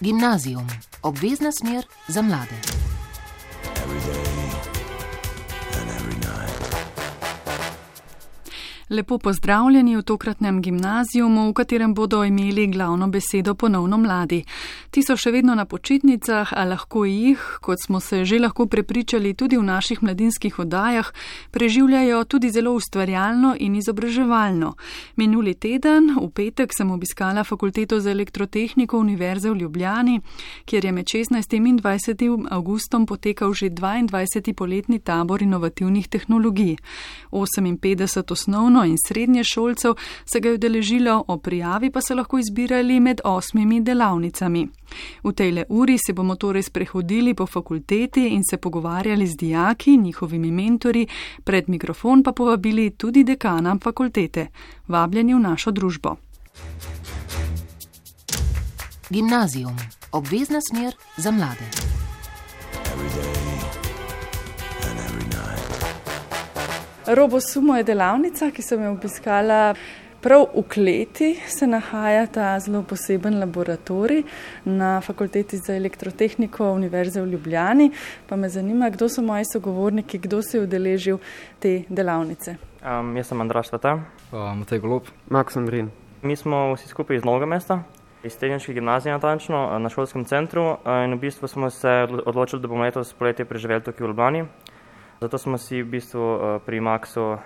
Gimnazijum, obvezna smer za mlade. Lepo pozdravljeni v tokratnem gimnazijumu, v katerem bodo imeli glavno besedo ponovno mladi. Ti so še vedno na počitnicah, a lahko jih, kot smo se že lahko prepričali tudi v naših mladinskih oddajah, preživljajo tudi zelo ustvarjalno in izobraževalno. Minuli teden, v petek, sem obiskala fakulteto za elektrotehniko Univerze v Ljubljani, kjer je med 16. in 20. augustom potekal že 22. poletni tabor inovativnih tehnologij. 58 osnovno in srednje šolcev se ga je udeležilo, o prijavi pa se lahko izbirali med osmimi delavnicami. V tej le uri se bomo torej sprehodili po fakulteti in se pogovarjali z dijaki, njihovimi mentori, pred mikrofon pa povabili tudi dekana fakultete. Vabljeni v našo družbo. Gimnazijum, obvezna smer za mlade. Robosumo je delavnica, ki sem jo obiskala. Prav v kleti se nahaja ta zelo poseben laboratorij na fakulteti za elektrotehniko Univerze v Ljubljani. Pa me zanima, kdo so moji sogovorniki, kdo se je udeležil te delavnice. Um, jaz sem Andraš Sveta. Uh, Matej Golob. Max Andrin. Mi smo vsi skupaj iz Novega mesta, iz Tehnične gimnazije natančno, na šolskem centru in v bistvu smo se odločili, da bomo letos poletje preživeli tukaj v Ljubljani. Zato smo si v bistvu pri Maxu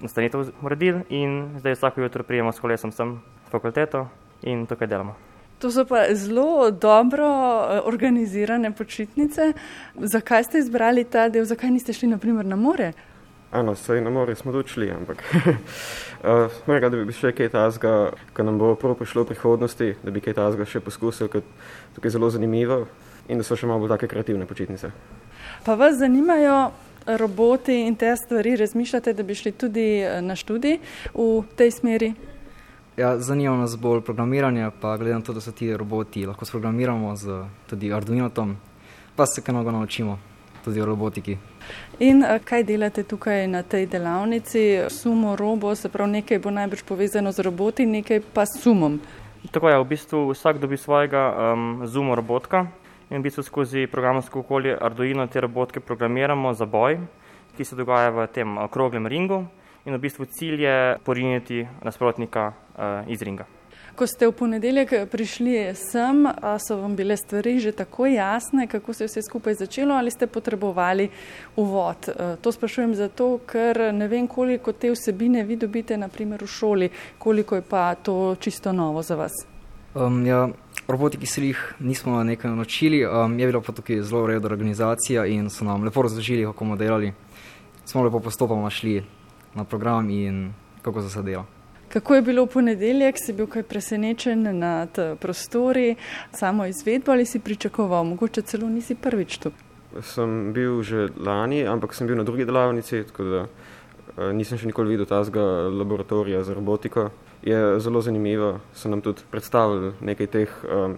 nastanitev uredili in zdaj vsako jutro prijemo s kolesom sem fakulteto in tukaj delamo. To so pa zelo dobro organizirane počitnice. Zakaj ste izbrali ta del, zakaj niste šli naprimer na more? Ano, sej na more smo tudi šli, ampak uh, da bi še kaj tazga, ko nam bo prav prišlo v prihodnosti, da bi kaj tazga še poskusil, ker tukaj je zelo zanimivo in da so še malo bolj take kreativne počitnice. Pa vas zanimajo roboti in te stvari, razmišljate, da bi šli tudi na študij v tej smeri? Ja, zanima nas bolj programiranje, pa glede na to, da so ti roboti lahko sprogramiramo z tudi Arduinotom, pa se kaj mnogo naučimo tudi o robotiki. In kaj delate tukaj na tej delavnici? Sumo, robo, se pravi, nekaj bo najbrž povezano z roboti, nekaj pa s sumom. Tako je, v bistvu vsak dobi svojega um, zumo robotka in v bistvu skozi programsko okolje Arduino te robotke programiramo za boj, ki se dogaja v tem okroglem ringu in v bistvu cilj je poriniti nasprotnika uh, iz ringa. Ko ste v ponedeljek prišli sem, so vam bile stvari že tako jasne, kako se je vse skupaj začelo ali ste potrebovali uvod? To sprašujem zato, ker ne vem, koliko te vsebine vi dobite naprimer v šoli, koliko je pa to čisto novo za vas. Um, ja, robotiki se jih nismo nekaj naučili, um, je bila pa tukaj zelo urejena organizacija in so nam lepo razložili, kako bomo delali. Smo lepo postopoma šli na program in kako se dela. Kako je bilo v ponedeljek, si bil kaj presenečen nad prostori, samo izvedbo ali si pričakoval, mogoče celo nisi prvič tu? Sem bil že lani, ampak sem bil na drugi delavnici, tako da nisem še nikoli videl tazga laboratorija za robotiko. Je zelo zanimivo, so nam tudi predstavili nekaj teh um,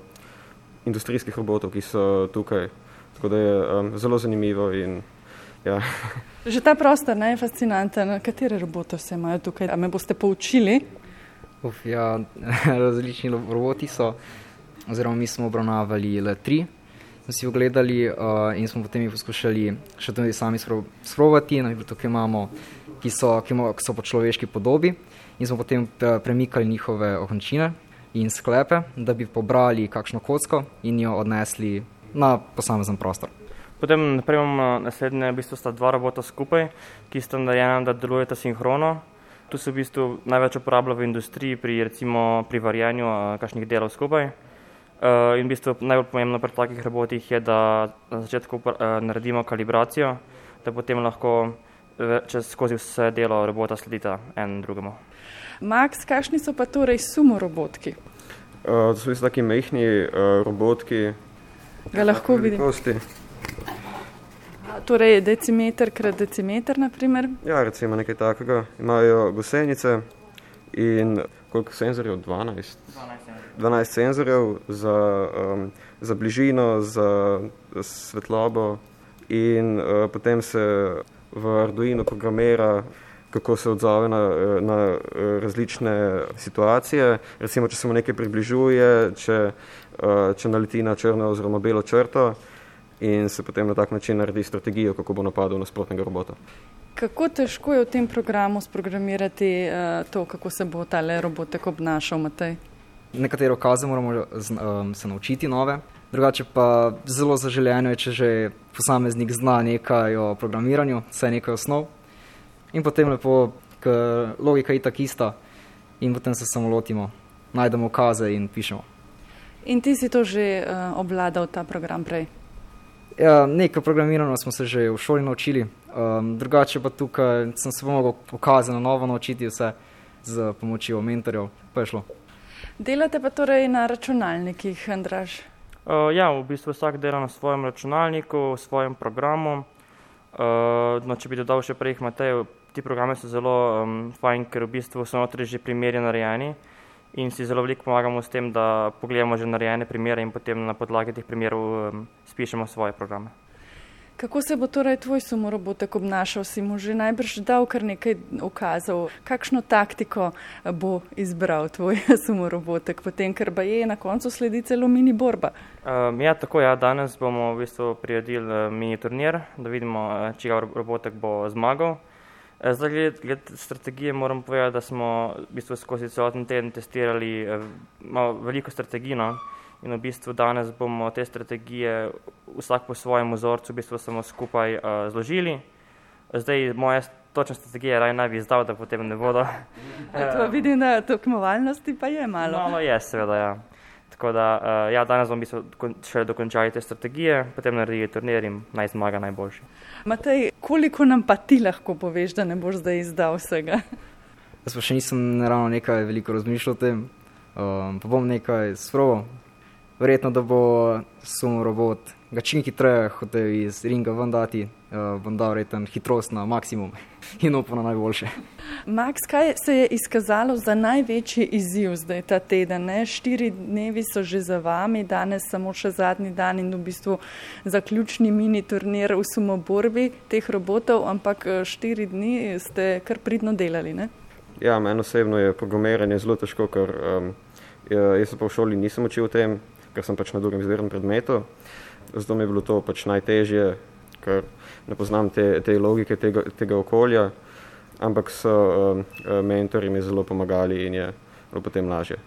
industrijskih robotov, ki so tukaj, tako da je um, zelo zanimivo in ja. Že ta prostor ne, je fascinanten. Katere robote vse imajo tukaj? A me boste poučili? Uf, ja, različni roboti so, oziroma mi smo obravnavali le tri, smo si ogledali uh, in smo potem jih poskušali še tudi sami sprovati. Tukaj imamo, ki so, ki so po človeški podobi in smo potem premikali njihove okončine in sklepe, da bi pobrali kakšno kocko in jo odnesli na posamezen prostor. Potem naprej imamo naslednje, v bistvu sta dva robota skupaj, ki sta narejena, da delujeta sinhrono. Tu se v bistvu največ uporablja v industriji pri recimo pri varjenju kakšnih delov skupaj. Uh, in v bistvu najbolj pomembno pri takih robotih je, da na začetku uh, naredimo kalibracijo, da potem lahko čez skozi vse delo robota sledita en drugemu. Max, kakšni so pa torej sumo robotki? Uh, to so res taki mehni uh, robotki. Ga lahko vidimo. Torej, decimeter krat decimeter, naprimer? Ja, recimo nekaj takega. Imajo gosenice in koliko senzorjev? 12. 12 senzorjev za, um, za bližino, za svetlobo in uh, potem se v Arduino programira kako se odzove na, na različne situacije. Recimo, če se mu nekaj približuje, če, če naleti na črno oziroma belo črto in se potem na tak način naredi strategijo, kako bo napadel nasprotnega robota. Kako težko je v tem programu sprogramirati uh, to, kako se bo ta robotek obnašal, Matej? Nekatere okaze moramo um, se naučiti nove, drugače pa zelo zaželjeno je, če že posameznik zna nekaj o programiranju, vse nekaj osnov in potem lepo, ker logika je tako ista in potem se samo lotimo, najdemo okaze in pišemo. In ti si to že uh, obvladal, ta program prej? Ja, nekaj programiranja smo se že v šoli naučili, um, drugače pa tukaj sem se mogel ukazati na novo naučiti vse z pomočjo mentorjev, pa je šlo. Delate pa torej na računalnikih, Andraž? Uh, ja, v bistvu vsak dela na svojem računalniku, v svojem programu. Uh, no, če bi dodal še prej, Matej, ti programe so zelo um, fajn, ker v bistvu so notri že primeri narejeni in si zelo veliko pomagamo s tem, da pogledamo že narejene primere in potem na podlagi teh primerov um, spišemo svoje programe. Kako se bo torej tvoj sumorobotek obnašal? Si mu že najbrž dal kar nekaj ukazov. Kakšno taktiko bo izbral tvoj sumorobotek, potem, ker pa je na koncu sledi celo mini borba? Um, ja, tako ja, danes bomo v bistvu priredili uh, mini turnir, da vidimo, uh, čigav robotek bo zmagal. Eh, zdaj, gled, gled strategije, moram povedati, da smo v bistvu skozi celoten teden testirali eh, malo, veliko strategij. No? In v bistvu danes bomo te strategije vsak po svojem vzorcu v bistvu samo skupaj uh, zložili. Zdaj, moja točna strategija je, da bi izdal, da potem ne bodo. to vidim, da tekmovalnosti pa je malo. Malo je, seveda, ja. Tako da, uh, ja, danes bomo še dokončali te strategije, potem naredili turnir in naj zmaga najboljši. Matej, koliko nam pa ti lahko poveš, da ne boš zdaj izdal vsega? Jaz pa še nisem ravno nekaj veliko razmišljal o tem, um, pa bom nekaj sproval. Verjetno, da bo sum robot ga čim hitreje hotel iz ringa ven dati, uh, vendar je tam hitrost na maksimum in upam na najboljše. Max, kaj se je izkazalo za največji izziv zdaj ta teden? Ne? Štiri dnevi so že za vami, danes samo še zadnji dan in v bistvu zaključni mini turnir v sumoborbi teh robotov, ampak eh, štiri dni ste kar pridno delali. Ne? Ja, meni osebno je programiranje zelo težko, ker um, jaz se pa v šoli nisem učil o tem, ker sem pač na drugem izvirnem predmetu zato mi je bilo to pač najtežje, ker ne poznam te, te logike tega, tega okolja, ampak so um, mentori mi zelo pomagali in je bilo potem lažje.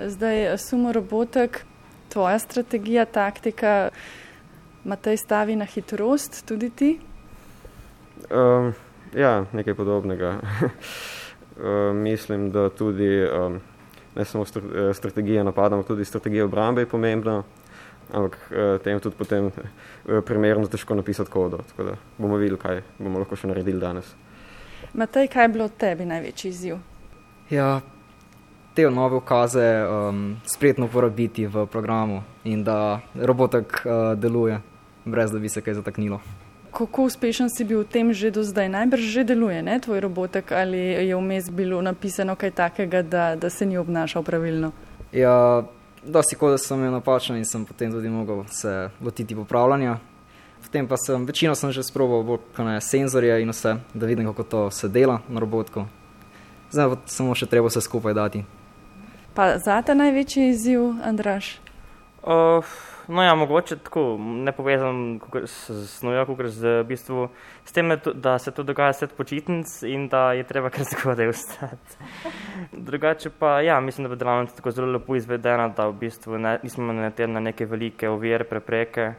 Zdaj, sumo robotek, tvoja strategija, taktika, ima te stavi na hitrost, tudi ti? Um, ja, nekaj podobnega. um, mislim, da tudi um, ne samo strategija napada, ampak tudi strategija obrambe je pomembna ampak uh, tem tudi potem uh, primerno težko napisati kodo. Tako da bomo videli, kaj bomo lahko še naredili danes. Matej, kaj je bilo od tebi največji izziv? Ja, te nove ukaze um, spretno uporabiti v programu in da robotek uh, deluje, brez da bi se kaj zataknilo. Kako uspešen si bil v tem že do zdaj? Najbrž že deluje, ne, tvoj robotek, ali je vmes bilo napisano kaj takega, da, da se ni obnašal pravilno? Ja, dosti kode sem imel napačno in sem potem tudi mogel se lotiti popravljanja. Potem pa sem večino sem že sproval bolj kane senzorje in vse, da vidim, kako to se dela na robotku. Zdaj pa samo še treba vse skupaj dati. Pa zate največji izziv, Andraš? Uh, No, ja, mogoče tako, ne povezan s snojo, kot z bistvu, s tem, da se to dogaja svet počitnic in da je treba kar zgodaj ustati. Drugače pa, ja, mislim, da bo delavnica tako zelo lepo izvedena, da v bistvu ne, nismo naleteli na neke velike ovire, prepreke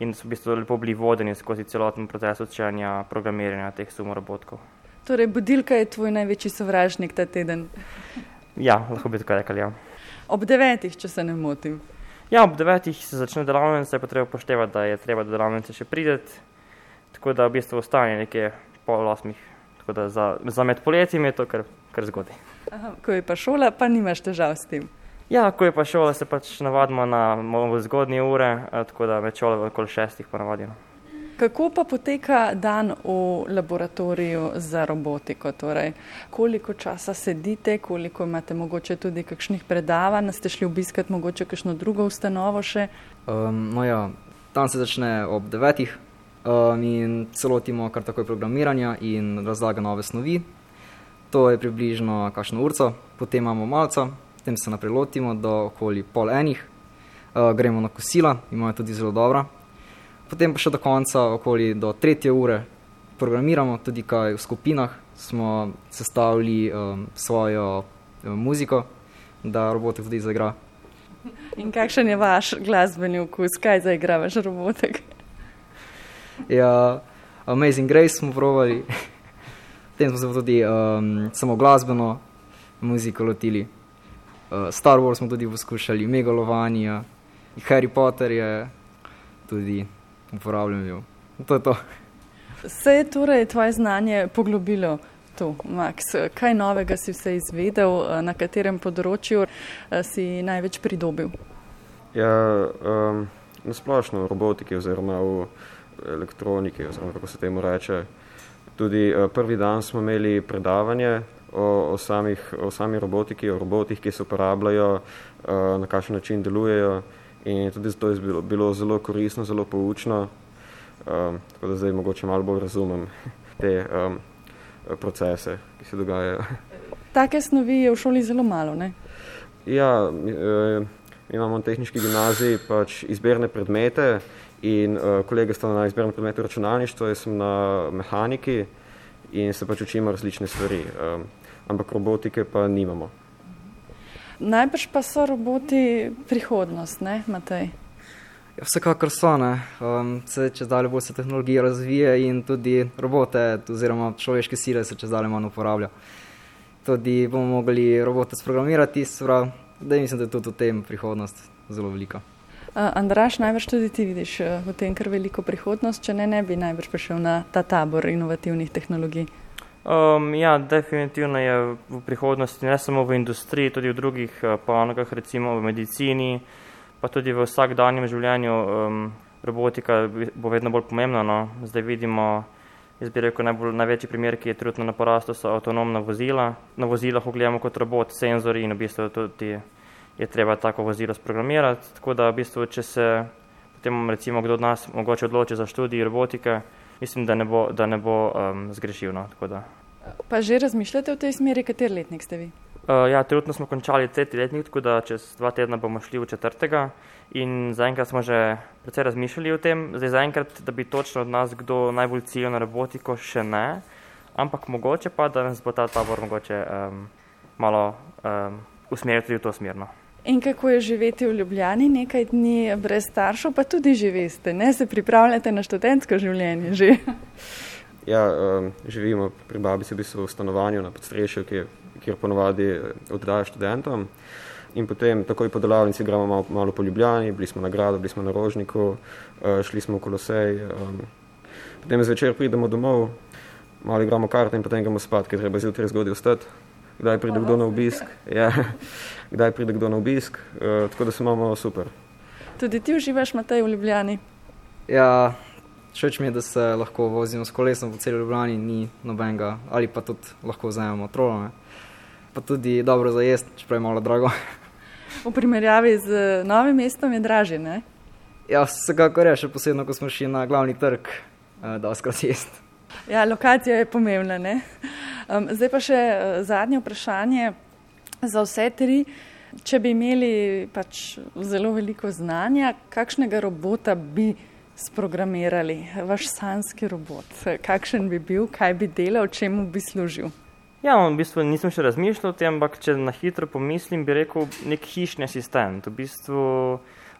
in so v bistvu lepo bili vodeni skozi celoten proces učenja programiranja teh sumorobotkov. Torej, budilka je tvoj največji sovražnik ta teden? Ja, lahko bi tako rekli, ja. Ob devetih, če se ne motim. Ja, ob devetih se začne delavnica, pa treba upoštevati, da je treba do delavnice še prideti, tako da v bistvu ostane nekje pol osmih. Tako da za, za med poletjem je to kar, kar zgodaj. Ko je pa šola, pa nimaš težav s tem. Ja, ko je pa šola, se pač navadimo na zgodnje ure, tako da med šolo okoli šestih pa navadimo. Kako pa poteka dan v laboratoriju za robotiko? Torej, koliko časa sedite, koliko imate mogoče tudi kakšnih predavanj, ste šli obiskati mogoče kakšno drugo ustanovo še? Um, no ja, tam se začne ob devetih um, in celotimo kar takoj programiranja in razlaga nove snovi. To je približno kakšno urco, potem imamo malca, potem se naprej lotimo do okoli pol enih, uh, gremo na kosila, imajo tudi zelo dobra. Potem pa še do konca, okoli do tretje ure, programiramo tudi kaj v skupinah, smo sestavili um, svojo um, muziko, da robotek tudi zaigra. In kakšen je vaš glasbeni okus, kaj zaigra vaš robotek? Ja, Amazing Grace smo provali, potem smo se tudi um, samo glasbeno muziko lotili. Uh, Star Wars smo tudi poskušali, Megalovania, Harry Potter je tudi uporabljen. To je to. Se je torej tvoje znanje poglobilo tu, Max? Kaj novega si vse izvedel, na katerem področju eh, si največ pridobil? Ja, um, na splošno v robotiki oziroma v elektroniki, oziroma kako se temu reče. Tudi uh, prvi dan smo imeli predavanje o, o, samih, o sami robotiki, o robotih, ki se uporabljajo, uh, na kakšen način delujejo. In tudi zato je bilo, bilo zelo koristno, zelo poučno. Um, tako da zdaj mogoče malo bolj razumem te um, procese, ki se dogajajo. Take snovi je v šoli zelo malo, ne? Ja, e, imamo na tehnički gimnaziji pač izberne predmete in e, kolege sta na izbernem predmetu računalništvo, jaz sem na mehaniki in se pač učimo različne stvari, e, ampak robotike pa nimamo. Najbrž pa so roboti prihodnost, ne, Matej? Ja, vsekakor so, ne. Um, se čez dalje bolj se tehnologija razvije in tudi robote oziroma človeške sile se čez dalje manj uporablja. Tudi bomo mogli robote sprogramirati, sprav, da mislim, da je tudi v tem prihodnost zelo velika. Uh, Andraš, najbrž tudi ti vidiš uh, v tem kar veliko prihodnost, če ne, ne bi najbrž prišel na ta tabor inovativnih tehnologij. Um, ja, definitivno je v prihodnosti, ne samo v industriji, tudi v drugih uh, panogah, recimo v medicini, pa tudi v vsakdanjem življenju um, robotika bo vedno bolj pomembna. No. Zdaj vidimo, jaz bi rekel, najbolj, največji primer, ki je trenutno na porastu, so avtonomna vozila. Na vozilah gledamo kot robot, senzori in v bistvu tudi je treba tako vozilo sprogramirati. Tako da v bistvu, če se potem recimo kdo od nas mogoče odloči za študij robotike, mislim, da ne bo, da ne bo um, zgrešil. No. Pa že razmišljate v tej smeri, kater letnik ste vi? Uh, ja, trenutno smo končali tretji letnik, tako da čez dva tedna bomo šli v četrtega in zaenkrat smo že precej razmišljali o tem. Zdaj zaenkrat, da bi točno od nas kdo najbolj ciljal na robotiko, še ne, ampak mogoče pa, da nas bo ta tabor mogoče um, malo um, usmeril tudi v to smerno. In kako je živeti v Ljubljani nekaj dni brez staršev, pa tudi živeste, ne se pripravljate na študentsko življenje že? Ja, um, živimo pri babici v bistvu v stanovanju na podstrešju, kjer, kjer ponovadi eh, oddaja študentom. In potem takoj po delavnici gremo malo, malo po Ljubljani, bili smo na gradu, bili smo na Rožniku, uh, šli smo v Kolosej. Um, potem zvečer pridemo domov, malo igramo karte in potem gremo spat, ker treba zjutraj zgodaj vstati. Kdaj pride kdo na obisk? Ja, kdaj pride kdo na obisk? Uh, tako da se imamo super. Tudi ti uživaš, Matej, v Ljubljani? Ja, Všeč mi je, da se lahko vozimo s kolesom po celi Ljubljani, ni nobenega, ali pa tudi lahko vzamemo trolone. Pa tudi dobro za jesti, čeprav je malo drago. V primerjavi z novim mestom je dražje, ne? Ja, vsekakor je, še posebno, ko smo šli na glavni trg, eh, da skrat jesti. Ja, lokacija je pomembna, ne? Um, zdaj pa še uh, zadnje vprašanje za vse tri. Če bi imeli pač zelo veliko znanja, kakšnega robota bi sprogramirali, vaš sanski robot? Kakšen bi bil, kaj bi delal, čemu bi služil? Ja, v bistvu nisem še razmišljal o tem, ampak če na hitro pomislim, bi rekel nek hišni asistent. V bistvu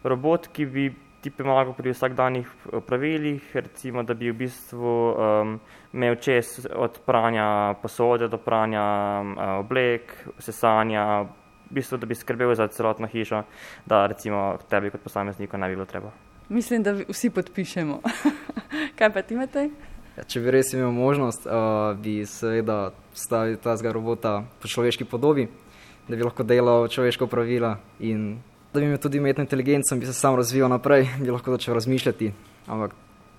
robot, ki bi ti pomagal pri vsakdanjih pravilih, recimo, da bi v bistvu um, imel čez od pranja posode do pranja um, oblek, sesanja, v bistvu, da bi skrbel za celotno hišo, da recimo tebi kot posamezniku ne bi bilo treba. Mislim, da vsi podpišemo. Kaj pa ti imate? Ja, če bi res imel možnost, uh, bi seveda stavil ta zga robota po človeški podobi, da bi lahko delal človeško pravila in da bi imel tudi umetno inteligenco in bi se sam razvijal naprej, bi lahko začel razmišljati. Ampak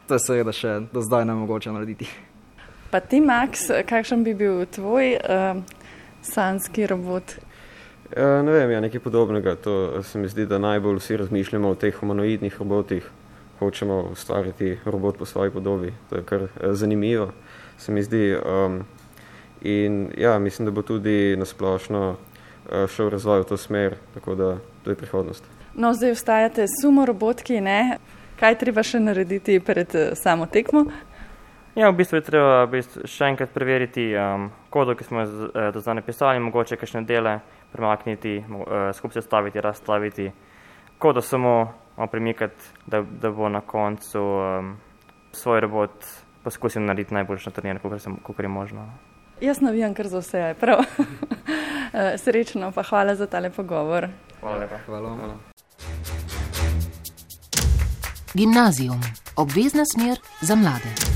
to je seveda še do zdaj ne mogoče narediti. Pa ti, Max, kakšen bi bil tvoj uh, sanski robot? Ja, ne vem, ja, nekaj podobnega. To se mi zdi, da najbolj vsi razmišljamo o teh humanoidnih robotih. Hočemo ustvariti robot po svoji podobi. To je kar eh, zanimivo. Se mi zdi, um, In ja, mislim, da bo tudi nasplošno šel razvoj v to smer, tako da to je prihodnost. No, zdaj ostajate sumo robotki, ne? Kaj treba še narediti pred samo tekmo? Ja, v bistvu je treba v bistvu še enkrat preveriti um, kodo, ki smo jo do zdaj napisali, mogoče kakšne dele premakniti, uh, skupaj sestaviti, razstaviti, kodo samo premikati, da, da bo na koncu um, svoj robot poskusil narediti najboljši na turnirju, kot je možno. Jaz navijam kar za vse, prav. Srečno, pa hvala za tale pogovor. Hvala lepa. Hvala. Hvala. Gimnazijum, obvezna smer za mlade.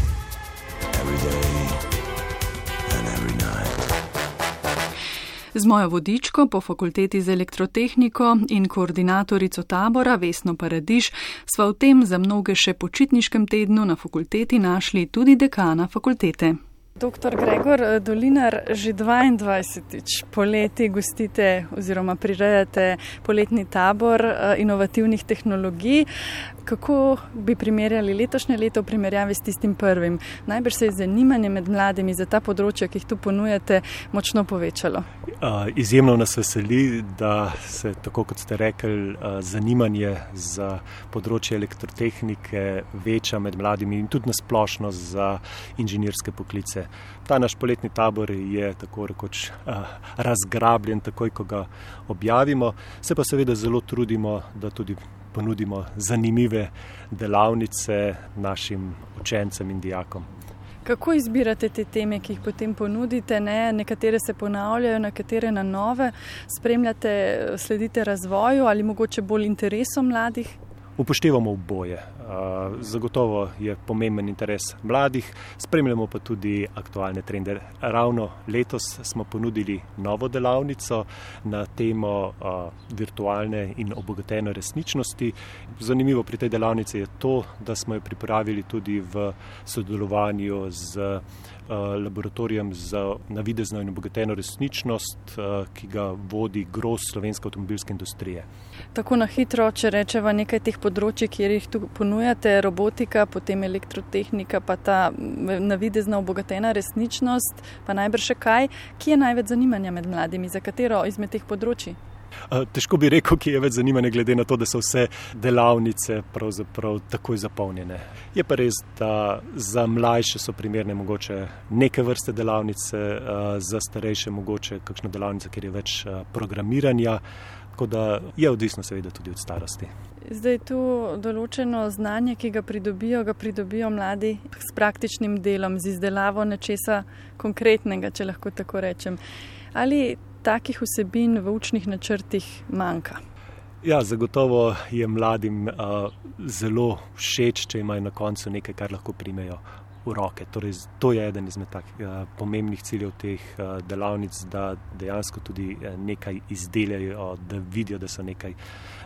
Z mojo vodičko po fakulteti za elektrotehniko in koordinatorico tabora Vesno Paradiš sva v tem za mnoge še počitniškem tednu na fakulteti našli tudi dekana fakultete. Doktor Gregor Dolinar, že 22. poleti gostite oziroma prirejate poletni tabor inovativnih tehnologij. Kako bi primerjali letošnje leto v primerjavi s tistim prvim? Najbrž se je zanimanje med mladimi za ta področja, ki jih tu ponujate, močno povečalo. Izjemno nas veseli, da se, tako kot ste rekli, zanimanje za področje elektrotehnike veča med mladimi in tudi nasplošno za inženirske poklice. Ta naš poletni tabor je tako rekoč razgrabljen, takoj ko ga objavimo, se pa seveda zelo trudimo, da tudi ponudimo zanimive delavnice našim učencem in dijakom. Kako izbirate te teme, ki jih potem ponudite? Ne? Nekatere se ponavljajo, nekatere na nove. Spremljate, sledite razvoju ali mogoče bolj interesom mladih? Upoštevamo oboje. Zagotovo je pomemben interes mladih, spremljamo pa tudi aktualne trende. Ravno letos smo ponudili novo delavnico na temo virtualne in obogatene resničnosti. Zanimivo pri tej delavnici je to, da smo jo pripravili tudi v sodelovanju z laboratorijem za navidezno in obogateno resničnost, ki ga vodi groz slovenske avtomobilske industrije. Tako na hitro, če rečemo nekaj teh področji, kjer jih tu ponujate, robotika, potem elektrotehnika, pa ta navidezna obogatena resničnost, pa najbrž še kaj, ki je največ zanimanja med mladimi, za katero izmed teh področji? Težko bi rekel, ki je več zanimanja, glede na to, da so vse delavnice pravzaprav takoj zapolnjene. Je pa res, da za mlajše so primerne mogoče neke vrste delavnice, za starejše mogoče kakšna delavnica, kjer je več programiranja. Tako da je odvisno, seveda, tudi od starosti. Zdaj tu določeno znanje, ki ga pridobijo, ga pridobijo mladi s praktičnim delom, z izdelavo nečesa konkretnega, če lahko tako rečem. Ali takih vsebin v učnih načrtih manjka? Ja, zagotovo je mladim uh, zelo všeč, če imajo na koncu nekaj, kar lahko primejo v roke. Torej, to je eden izmed takih uh, pomembnih ciljev teh uh, delavnic, da dejansko tudi uh, nekaj izdelajo, da vidijo, da so nekaj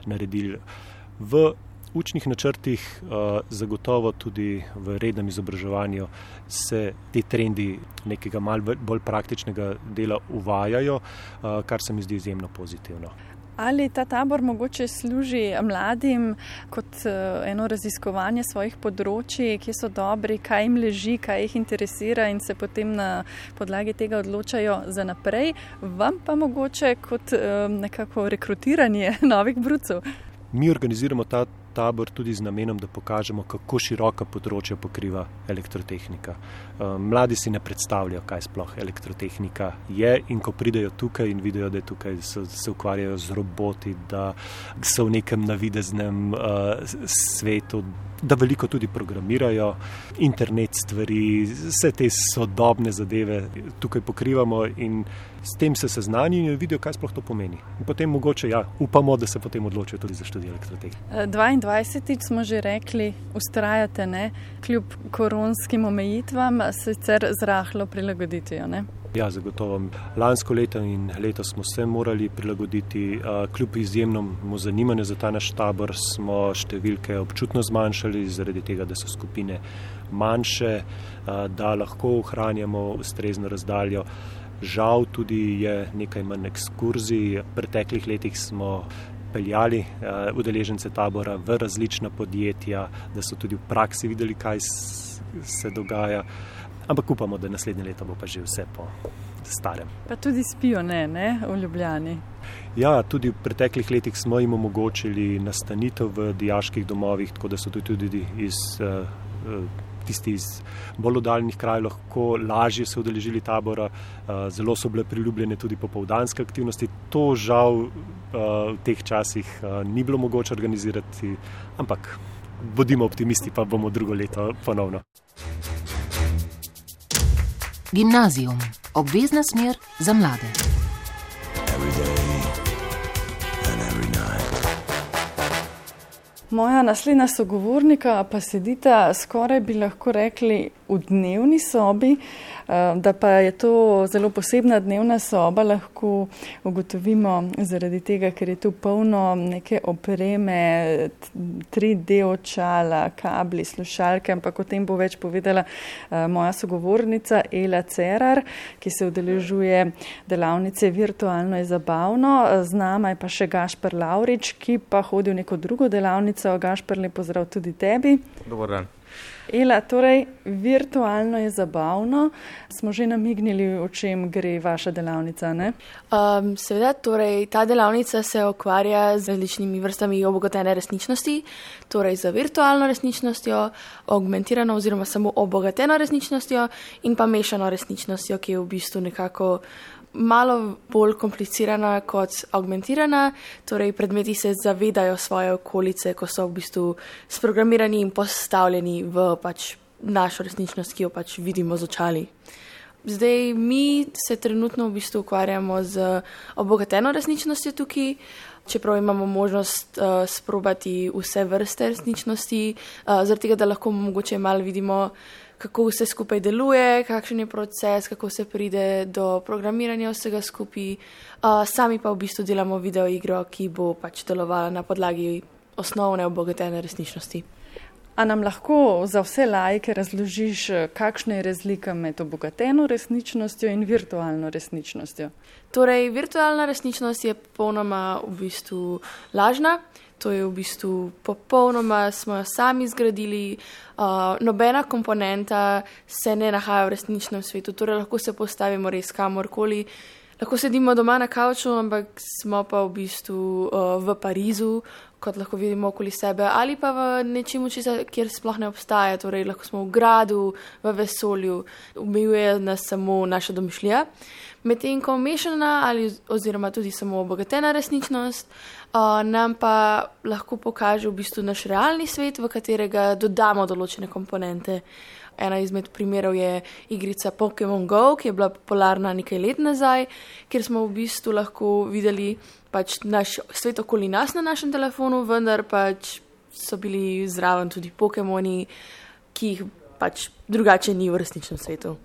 naredili. V učnih načrtih, uh, zagotovo tudi v rednem izobraževanju, se ti trendi nekega malce bolj praktičnega dela uvajajo, uh, kar se mi zdi izjemno pozitivno. Ali ta tabor mogoče služi mladim kot eno raziskovanje svojih področji, ki so dobri, kaj jim leži, kaj jih interesira in se potem na podlagi tega odločajo za naprej, vam pa mogoče kot nekako rekrutiranje novih brucev? Mi organiziramo ta tabor tudi z namenom, da pokažemo, kako široka področja pokriva elektrotehnika. Mladi si ne predstavljajo, kaj sploh elektrotehnika je, in ko pridejo tukaj in vidijo, da tukaj so, se ukvarjajo z roboti, da so v nekem navideznem uh, svetu, da veliko tudi programirajo, internet stvari, vse te sodobne zadeve tukaj pokrivamo in s tem se seznanijo in vidijo, kaj sploh to pomeni. In potem mogoče, ja, upamo, da se potem odločijo tudi za študij elektrotehnike. 22. smo že rekli, ustrajate, ne? kljub koronskim omejitvam, sicer zrahlo prilagoditijo. Ne? Ja, zagotovo. Lansko leto in letos smo se morali prilagoditi, kljub izjemnemu zanimanju za ta naš tabor, smo številke občutno zmanjšali, zaradi tega, da so skupine manjše, da lahko ohranjamo ustrezno razdaljo. Žal tudi je nekaj manj ekskurzij. V preteklih letih smo peljali udeležence tabora v različna podjetja, da so tudi v praksi videli, kaj se dogaja. Ampak upamo, da naslednje leto bo pa že vse po starem. Pa tudi spijo, ne, ne v Ljubljani. Ja, tudi v preteklih letih smo jim omogočili nastanitev v diaških domovih, tako da so tudi iz, uh, tisti iz bolj oddaljnih krajev lahko lažje se udeležili tabora. Uh, zelo so bile priljubljene tudi popovdanske aktivnosti. To žal uh, v teh časih uh, ni bilo mogoče organizirati, ampak bodimo optimisti, pa bomo drugo leto ponovno. Gimnazijum, obvezna smer za mlade. Moja naslednja sogovornika pa sedita skoraj bi lahko rekli v dnevni sobi. Eh, da pa je to zelo posebna dnevna soba, lahko ugotovimo zaradi tega, ker je tu polno neke opreme, 3D očala, kabli, slušalke, ampak o tem bo več povedala eh, moja sogovornica Ela Cerar, ki se udeležuje delavnice Virtualno je zabavno. Z nama je pa še Gašpr Laurič, ki pa hodi v neko drugo delavnico. Gašpr, lepo zdrav tudi tebi. Dobar dan. Ela, torej, virtualno je zabavno. Smo že namignili, o čem gre vaša delavnica? Um, seveda, torej, ta delavnica se ukvarja z različnimi vrstami obogatene resničnosti, torej z virtualno resničnostjo, augmentirano oziroma samo obogateno resničnostjo in pa mešano resničnostjo, ki je v bistvu nekako malo bolj komplicirana kot augmentirana, torej predmeti se zavedajo svoje okolice, ko so v bistvu sprogramirani in postavljeni v pač našo resničnost, ki jo pač vidimo z očali. Zdaj, mi se trenutno v bistvu ukvarjamo z obogateno resničnostjo tukaj, čeprav imamo možnost uh, sprobati vse vrste resničnosti, uh, zaradi tega, da lahko mogoče malo vidimo kako vse skupaj deluje, kakšen je proces, kako se pride do programiranja vsega skupaj. Uh, sami pa v bistvu delamo video igro, ki bo pač delovala na podlagi osnovne obogatene resničnosti. A nam lahko za vse lajke razložiš, kakšna je razlika med obogateno resničnostjo in virtualno resničnostjo? Torej, virtualna resničnost je popolnoma v bistvu lažna. To je v bistvu popolnoma, smo jo sami zgradili, uh, nobena komponenta se ne nahaja v resničnem svetu, torej lahko se postavimo res kamorkoli. Lahko sedimo doma na kavču, ampak smo pa v bistvu uh, v Parizu, kot lahko vidimo okoli sebe, ali pa v nečem, kjer sploh ne obstaja. Torej, lahko smo v gradu, v vesolju, omejuje nas samo naša domišljija. Medtem ko mešana ali oziroma tudi samo obogatena resničnost uh, nam pa lahko pokaže v bistvu naš realni svet, v katerega dodamo določene komponente. Ena izmed primerov je igrica Pokémon Go, ki je bila popularna nekaj let nazaj, kjer smo v bistvu lahko videli pač naš svet okoli nas na našem telefonu, vendar pač so bili zraven tudi Pokémoni, ki jih pač drugače ni v resničnem svetu.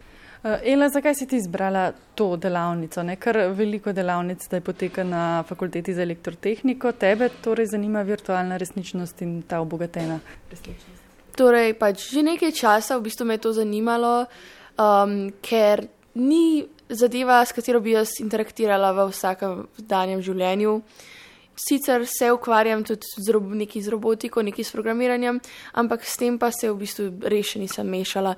Eh, Ela, zakaj si ti izbrala to delavnico? Ne? Ker veliko delavnic zdaj poteka na fakulteti za elektrotehniko. Tebe torej zanima virtualna resničnost in ta obogatena resničnost? Torej, pač že nekaj časa v bistvu me je to zanimalo, um, ker ni zadeva, s katero bi jaz interaktirala v vsakem danjem življenju. Sicer se ukvarjam tudi z, rob, z robotiko, nekaj s programiranjem, ampak s tem pa se v bistvu rešeni sem mešala.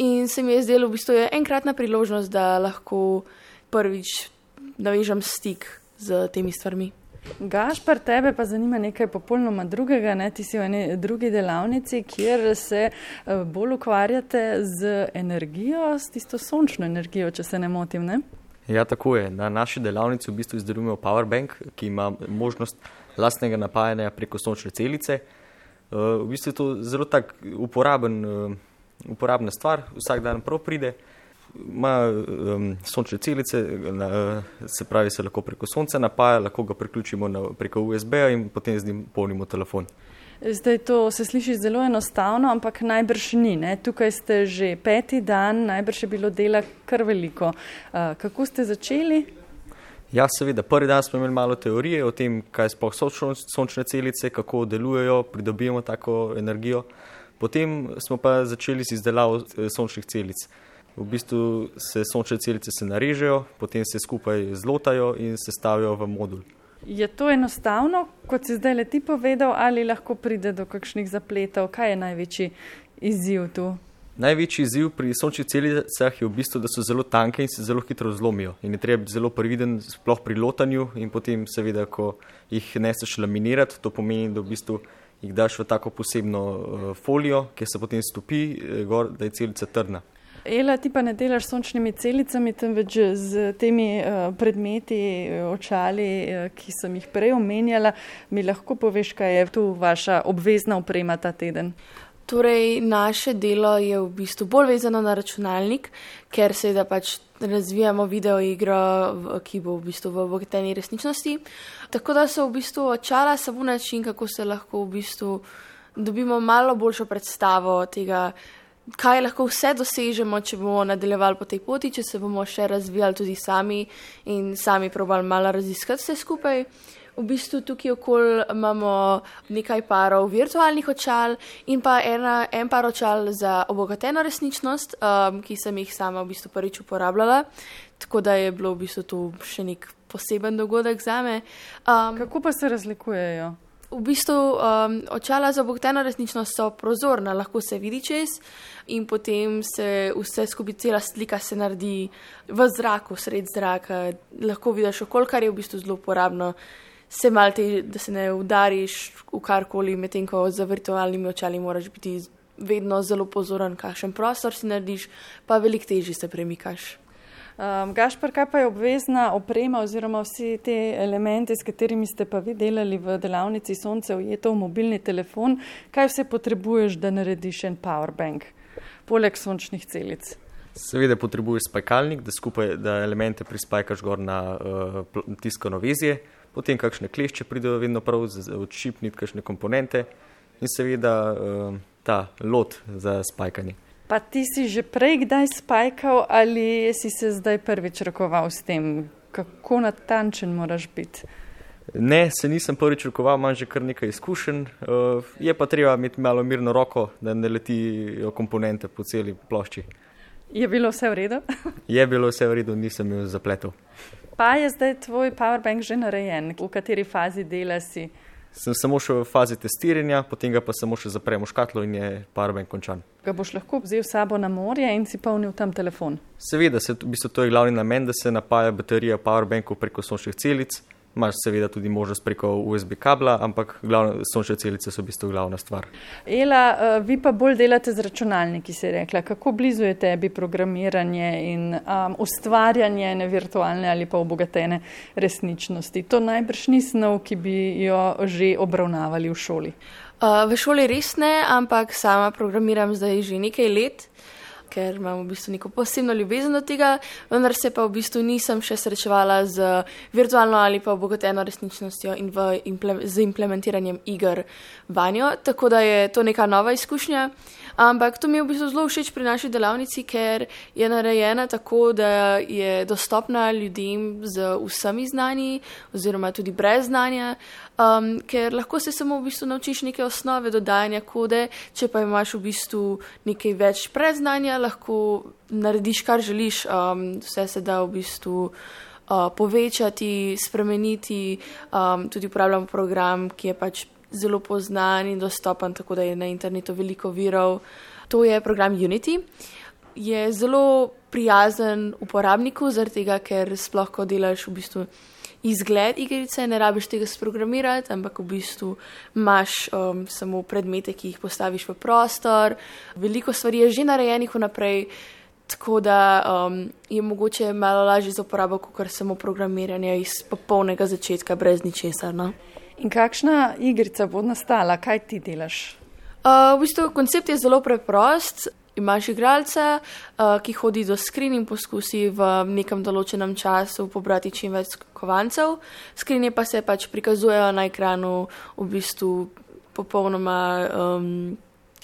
In se mi je zdelo, v bistvu je enkratna priložnost, da lahko prvič navežem stik z temi stvarmi. Gašpar, tebe pa zanima nekaj popolnoma drugega. Ne? Ti si v eni drugi delavnici, kjer se eh, bolj ukvarjate z energijo, s tisto sončno energijo, če se ne motim. Ne? Ja, tako je. Na naši delavnici v bistvu izdelujemo Powerbank, ki ima možnost lastnega napajanja preko sončne celice. Eh, v bistvu je to zelo tak uporaben eh, uporabna stvar, vsak dan prav pride. Ima um, sončne celice, na, se pravi, se lahko preko sonca napaja, lahko ga priključimo na, preko USB-ja in potem z njim polnimo telefon. Zdaj to se sliši zelo enostavno, ampak najbrž ni. Ne? Tukaj ste že peti dan, najbrž je bilo dela kar veliko. Uh, kako ste začeli? Ja, seveda. Prvi dan smo imeli malo teorije o tem, kaj sploh so sončne celice, kako delujejo, pridobijemo tako energijo. Uh, Potem smo pa začeli z izdelavo eh, sončnih celic. V bistvu se sončne celice se narežejo, potem se skupaj zlotajo in se stavijo v modul. Je to enostavno, kot si zdaj le ti povedal, ali lahko pride do kakšnih zapletov? Kaj je največji izziv tu? Največji izziv pri sončnih celicah je v bistvu, da so zelo tanke in se zelo hitro zlomijo. In je treba biti zelo previden, sploh pri lotanju, in potem, seveda, ko jih neseš laminirati, to pomeni, da v bistvu jih daš v tako posebno uh, folijo, ki se potem stopi, uh, gor, da je celica trdna. Ela, ti pa ne delaš s sončnimi celicami, temveč z temi uh, predmeti, očali, uh, ki sem jih prej omenjala. Mi lahko poveš, kaj je tu vaša obvezna oprema ta teden? Torej, naše delo je v bistvu bolj vezano na računalnik, ker seveda pač razvijamo video igro, ki bo v bistvu v obogateni resničnosti. Tako da so v bistvu očala samo način, kako se lahko v bistvu dobimo malo boljšo predstavo tega, kaj lahko vse dosežemo, če bomo nadaljevali po tej poti, če se bomo še razvijali tudi sami in sami probali malo raziskati vse skupaj. V bistvu tukaj okoli imamo nekaj parov virtualnih očal in pa ena, en par očal za obogateno resničnost, um, ki sem jih sama v bistvu prvič uporabljala. Tako da je bilo v bistvu to še nek poseben dogodek za me. Um, Kako pa se razlikujejo? V bistvu um, očala za obogateno resničnost so prozorna, lahko se vidi čez in potem se vse skupaj, cela slika se naredi v zraku, sred zraka. Lahko vidiš okolje, kar je v bistvu zelo uporabno se malti, da se ne udariš v karkoli, medtem ko za virtualnimi očali moraš biti vedno zelo pozoren, kakšen prostor si narediš, pa veliko težje se premikaš. Um, Gašpar, kaj pa je obvezna oprema oziroma vsi te elementi, s katerimi ste pa vi delali v delavnici Sonce, ujeto v mobilni telefon, kaj vse potrebuješ, da narediš en powerbank, poleg sončnih celic? Seveda potrebuješ spajkalnik, da skupaj da elemente prispajkaš gor na uh, tiskano vezje, potem kakšne klešče pridejo vedno prav, odšipniti kakšne komponente in seveda uh, ta lot za spajkanje. Pa ti si že prej kdaj spajkal ali si se zdaj prvič rokoval s tem, kako natančen moraš biti? Ne, se nisem prvič rokoval, imam že kar nekaj izkušenj. Uh, je pa treba imeti malo mirno roko, da ne letijo komponente po celi plošči. Je bilo vse v redu? je bilo vse v redu, nisem imel zapletov pa je zdaj tvoj powerbank že narejen, v kateri fazi dela si? Sem samo še v fazi testiranja, potem ga pa samo še zapremo v škatlo in je powerbank končan. Ga boš lahko vzel s sabo na morje in si polnil tam telefon? Seveda, se, v bistvu to je glavni namen, da se napaja baterija powerbanku preko sončnih celic imaš seveda tudi možnost preko USB kabla, ampak glavne, sončne celice so v bistvu glavna stvar. Ela, eh, vi pa bolj delate z računalniki, si rekla. Kako blizu je tebi programiranje in um, ustvarjanje ne virtualne ali pa obogatene resničnosti? To najbrž ni snov, ki bi jo že obravnavali v šoli. Uh, v šoli res ne, ampak sama programiram zdaj že nekaj let ker imam v bistvu neko posebno ljubezen do tega, vendar se pa v bistvu nisem še srečevala z virtualno ali pa obogateno resničnostjo in imple z implementiranjem iger vanjo, tako da je to neka nova izkušnja. Ampak to mi je v bistvu zelo všeč pri naši delavnici, ker je narejena tako, da je dostopna ljudem z vsemi znanji, oziroma tudi brez znanja, um, ker lahko se samo v bistvu naučiš neke osnove dodajanja kode, če pa imaš v bistvu nekaj več predznanja, lahko narediš, kar želiš, um, vse se da v bistvu. Uh, povečati, spremeniti, um, tudi uporabljamo program, ki je pač zelo poznan in dostopen, tako da je na internetu veliko virov. To je program Unity. Je zelo prijazen uporabniku, zaradi tega, ker sploh, ko delaš v bistvu izgled igrice, ne rabiš tega sprogramirati, ampak v bistvu imaš um, samo predmete, ki jih postaviš v prostor. Veliko stvari je že narejenih vnaprej, tako da um, je mogoče malo lažje za uporabo, kot samo programiranje iz popolnega začetka, brez ničesar. No? In kakšna igrica bo nastala, kaj ti delaš? Uh, v bistvu koncept je zelo preprost. Imaš igralca, uh, ki hodi do skrin in poskusi v nekem določenem času pobrati čim več kovancev. Skrinje pa se pač prikazujejo na ekranu v bistvu popolnoma um,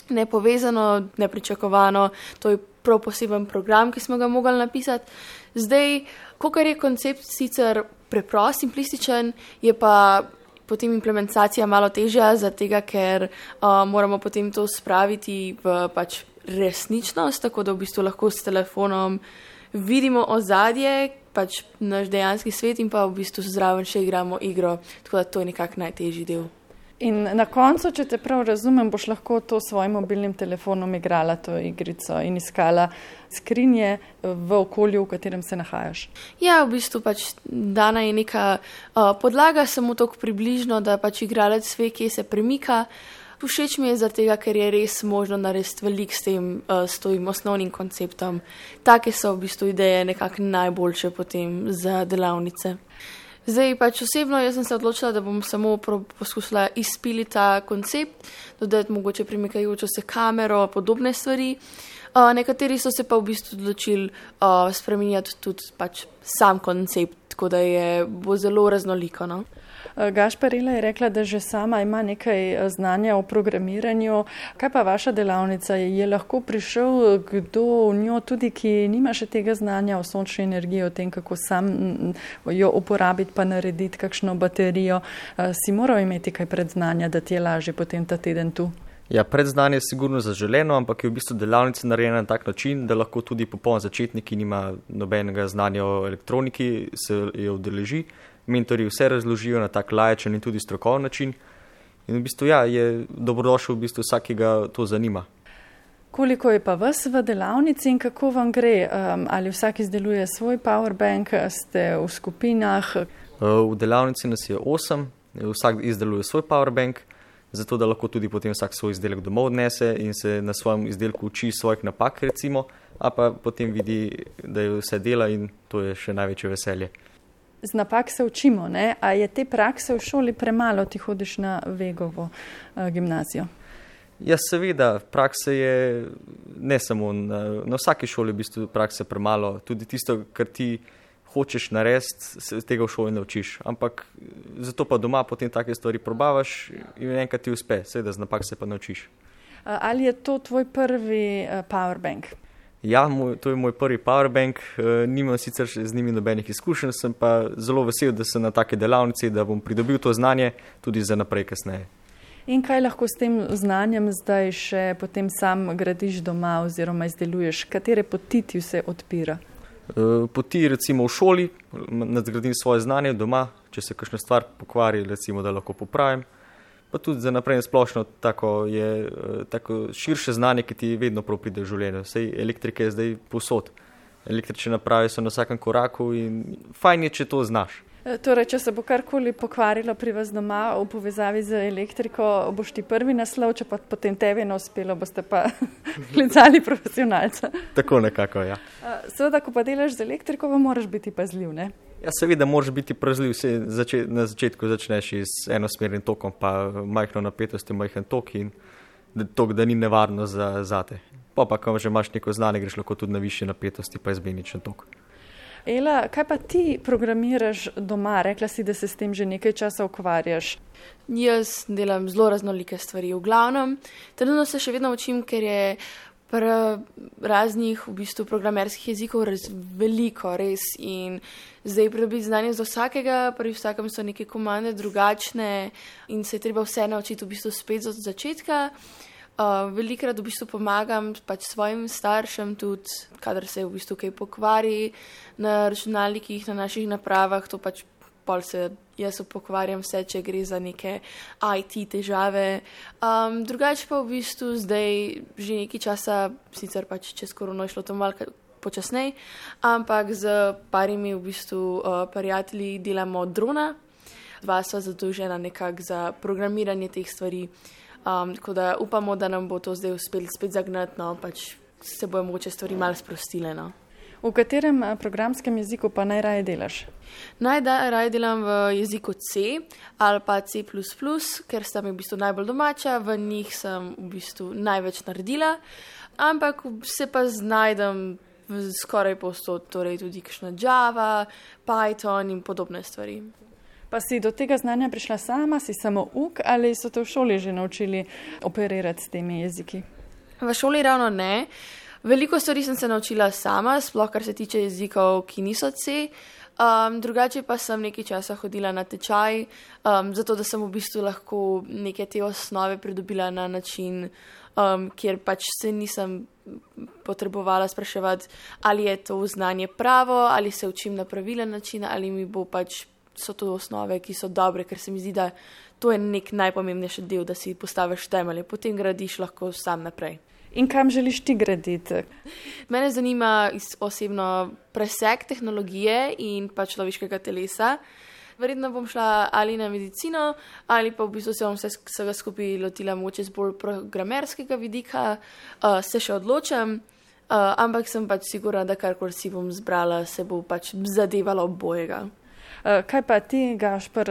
nepovezano, nepričakovano. To je prav poseben program, ki smo ga mogli napisati. Zdaj, ko je koncept sicer preprost, simplističen, je pa potem implementacija malo težja, zato ker uh, moramo potem to spraviti v pač resničnost, tako da v bistvu lahko s telefonom vidimo ozadje, pač naš dejanski svet in pa v bistvu zraven še igramo igro, tako da to je nekako najtežji del. In na koncu, če te prav razumem, boš lahko to s svojim mobilnim telefonom igrala to igrico in iskala skrinje v okolju, v katerem se nahajaš. Ja, v bistvu pač dana je neka uh, podlaga, samo tako približno, da pač igralec ve, kje se premika. Všeč mi je zato, ker je res možno narediti veliko s tem, uh, s tem osnovnim konceptom. Take so v bistvu ideje nekako najboljše potem za delavnice. Zdaj pač osebno jaz sem se odločila, da bom samo poskusila izpiliti ta koncept, dodati mogoče premikajočo se kamero, podobne stvari. Uh, nekateri so se pa v bistvu odločili uh, spremenjati tudi pač sam koncept, tako da je bo zelo raznoliko. No? Eh, Gašparila je rekla, da že sama ima nekaj eh, znanja o programiranju. Kaj pa vaša delavnica? Je lahko prišel eh, kdo v njo tudi, ki nima še tega znanja o sončni energiji, o tem, kako sam jo uporabiti, pa narediti kakšno baterijo? Si moral imeti kaj predznanja, da ti je lažje potem ta teden tu? Ja, predznanje je sigurno zaželeno, ampak je v bistvu delavnica narejena na tak način, da lahko tudi popoln začetnik, ki nima nobenega znanja o elektroniki, se jo udeleži mentori vse razložijo na tak laječen in tudi strokoven način. In v bistvu ja, je dobrodošel v bistvu vsak, ki ga to zanima. Koliko je pa vas v delavnici in kako vam gre? Um, ali vsak izdeluje svoj powerbank, ste v skupinah? Uh, v delavnici nas je osem, vsak izdeluje svoj powerbank, zato da lahko tudi potem vsak svoj izdelek domov odnese in se na svojem izdelku uči svojih napak, recimo, a pa potem vidi, da je vse dela in to je še največje veselje z napak se učimo. Ne? A je te prakse v šoli premalo, ti hodiš na Vegovo uh, gimnazijo? Ja, seveda, prakse je ne samo na, na vsaki šoli, v bistvu prakse premalo. Tudi tisto, kar ti hočeš narediti, se tega v šoli naučiš. Ampak zato pa doma potem take stvari probavaš in enkrat ti uspe, seveda, z napak se pa naučiš. Ali je to tvoj prvi uh, powerbank? Ja, moj, to je moj prvi powerbank, nimam sicer z njimi nobenih izkušenj, sem pa zelo vesel, da sem na take delavnici, da bom pridobil to znanje tudi za naprej kasneje. In kaj lahko s tem znanjem zdaj še potem sam gradiš doma oziroma izdeluješ, katere poti ti vse odpira? E, poti recimo v šoli, nadgradim svoje znanje doma, če se kakšna stvar pokvari, recimo da lahko popravim pa tudi za naprej splošno tako, je, eh, tako širše znanje, ki ti vedno pride v življenju. Vse elektrike je zdaj posod. Električne naprave so na vsakem koraku in fajn je, če to znaš. E, torej, če se bo karkoli pokvarilo pri vas doma v povezavi z elektriko, boš ti prvi naslov, če pa potem tebi ne uspelo, boste pa klicali profesionalca. Tako nekako, ja. E, seveda, ko pa delaš z elektriko, moraš biti pazljiv, ne? Ja, seveda, moraš biti prazljiv. Zače, na začetku začneš z enosmernim tokom, pa majhno napetost, majhen tok in tok, da ni nevarno za, za te. Pa pa, ko že imaš neko znanje, greš lahko tudi na više napetosti, pa izmeničen tok. Ela, kaj pa ti programiraš doma? Rekla si, da se s tem že nekaj časa ukvarjaš. Jaz delam zelo raznolike stvari. V glavnem, trenutno se še vedno učim, ker je raznih v bistvu programerskih jezikov res veliko, res. In zdaj pridobiti znanje z vsakega, pri vsakem so neke komande drugačne in se je treba vse naučiti v bistvu spet od začetka. Uh, velikrat v bistvu pomagam pač svojim staršem, tudi kadar se v bistvu kaj pokvari na računalnikih, na naših napravah, to pač pol se jaz upokvarjam vse, če gre za neke IT težave. Um, drugače pa v bistvu zdaj že nekaj časa, sicer pač čez korono je šlo to malce počasnej, ampak z parimi v bistvu uh, prijatelji delamo drona, dva sva zadolžena nekako za programiranje teh stvari. Um, tako da upamo, da nam bo to zdaj uspelo spet zagnati, no pač se bojo mogoče stvari malo sprostile. No. V katerem eh, programskem jeziku pa najraje delaš? Najraje delam v jeziku C ali pa C, ker sta mi v bistvu najbolj domača, v njih sem v bistvu največ naredila, ampak se pa znajdem skoraj posod, torej tudi kakšna Java, Python in podobne stvari. Pa si do tega znanja prišla sama, si samo uk ali so te v šoli že naučili operirati s temi jeziki? V šoli ravno ne. Veliko stvari sem se naučila sama, sploh kar se tiče jezikov, ki niso C. Um, drugače pa sem nekaj časa hodila na tečaj, um, zato da sem v bistvu lahko neke te osnove pridobila na način, um, kjer pač se nisem potrebovala spraševati, ali je to znanje pravo, ali se učim na pravilen način, ali mi bo pač so to osnove, ki so dobre, ker se mi zdi, da to je nek najpomembnejši del, da si postaviš temelje, potem gradiš lahko sam naprej. In kam želiš ti graditi? Mene zanima osebno preseg tehnologije in pa človeškega telesa. Verjetno bom šla ali na medicino, ali pa v bistvu se bom vsega skupaj lotila moče z bolj programerskega vidika, uh, se še odločam, uh, ampak sem pač sigurna, da karkoli si bom zbrala, se bo pač zadevalo obojega. Eh, kaj pa ti, Gašpr,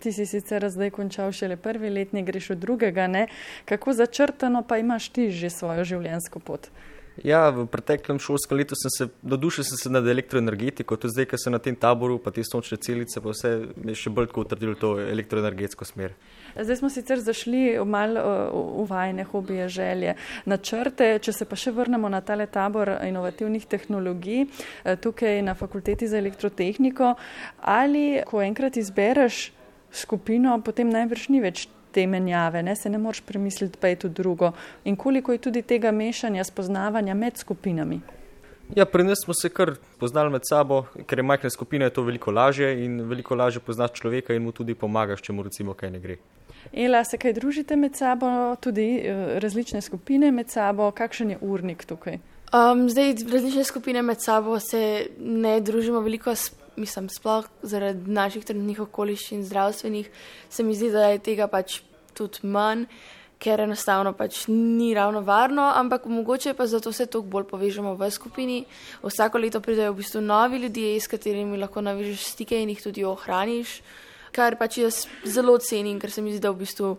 ti si sicer zdaj končal šele prvi letni, greš v drugega, ne? kako začrtano pa imaš ti že svojo življenjsko pot? Ja, v preteklem šolskem letu sem se, do duše sem se nad elektroenergetiko, tudi zdaj, ker sem na tem taboru, pa te sončne celice, pa vse je še bolj tako utrdilo to elektroenergetsko smer. Zdaj smo sicer zašli v malo v vajne hobije, želje, načrte. Če se pa še vrnemo na tale tabor inovativnih tehnologij eh, tukaj na fakulteti za elektrotehniko, ali ko enkrat izbereš skupino, potem najbrž ni več te menjave, ne? se ne moreš premisliti, pa je to drugo. In koliko je tudi tega mešanja, spoznavanja med skupinami? Ja, pri nas smo se kar poznali med sabo, ker je majhna skupina, je to veliko lažje in veliko lažje poznaš človeka in mu tudi pomagaš, če mu recimo kaj ne gre. Ela, se kaj družite med sabo, tudi eh, različne skupine med sabo, kakšen je urnik tukaj? Um, zdaj, različne skupine med sabo se ne družimo veliko mislim, sploh zaradi naših trenutnih okoliščin zdravstvenih, se mi zdi, da je tega pač tudi manj, ker enostavno pač ni ravno varno, ampak mogoče pa zato se toliko bolj povežemo v skupini. Vsako leto pridejo v bistvu novi ljudje, s katerimi lahko navežeš stike in jih tudi ohraniš, kar pač jaz zelo cenim, ker se mi zdi, da v bistvu.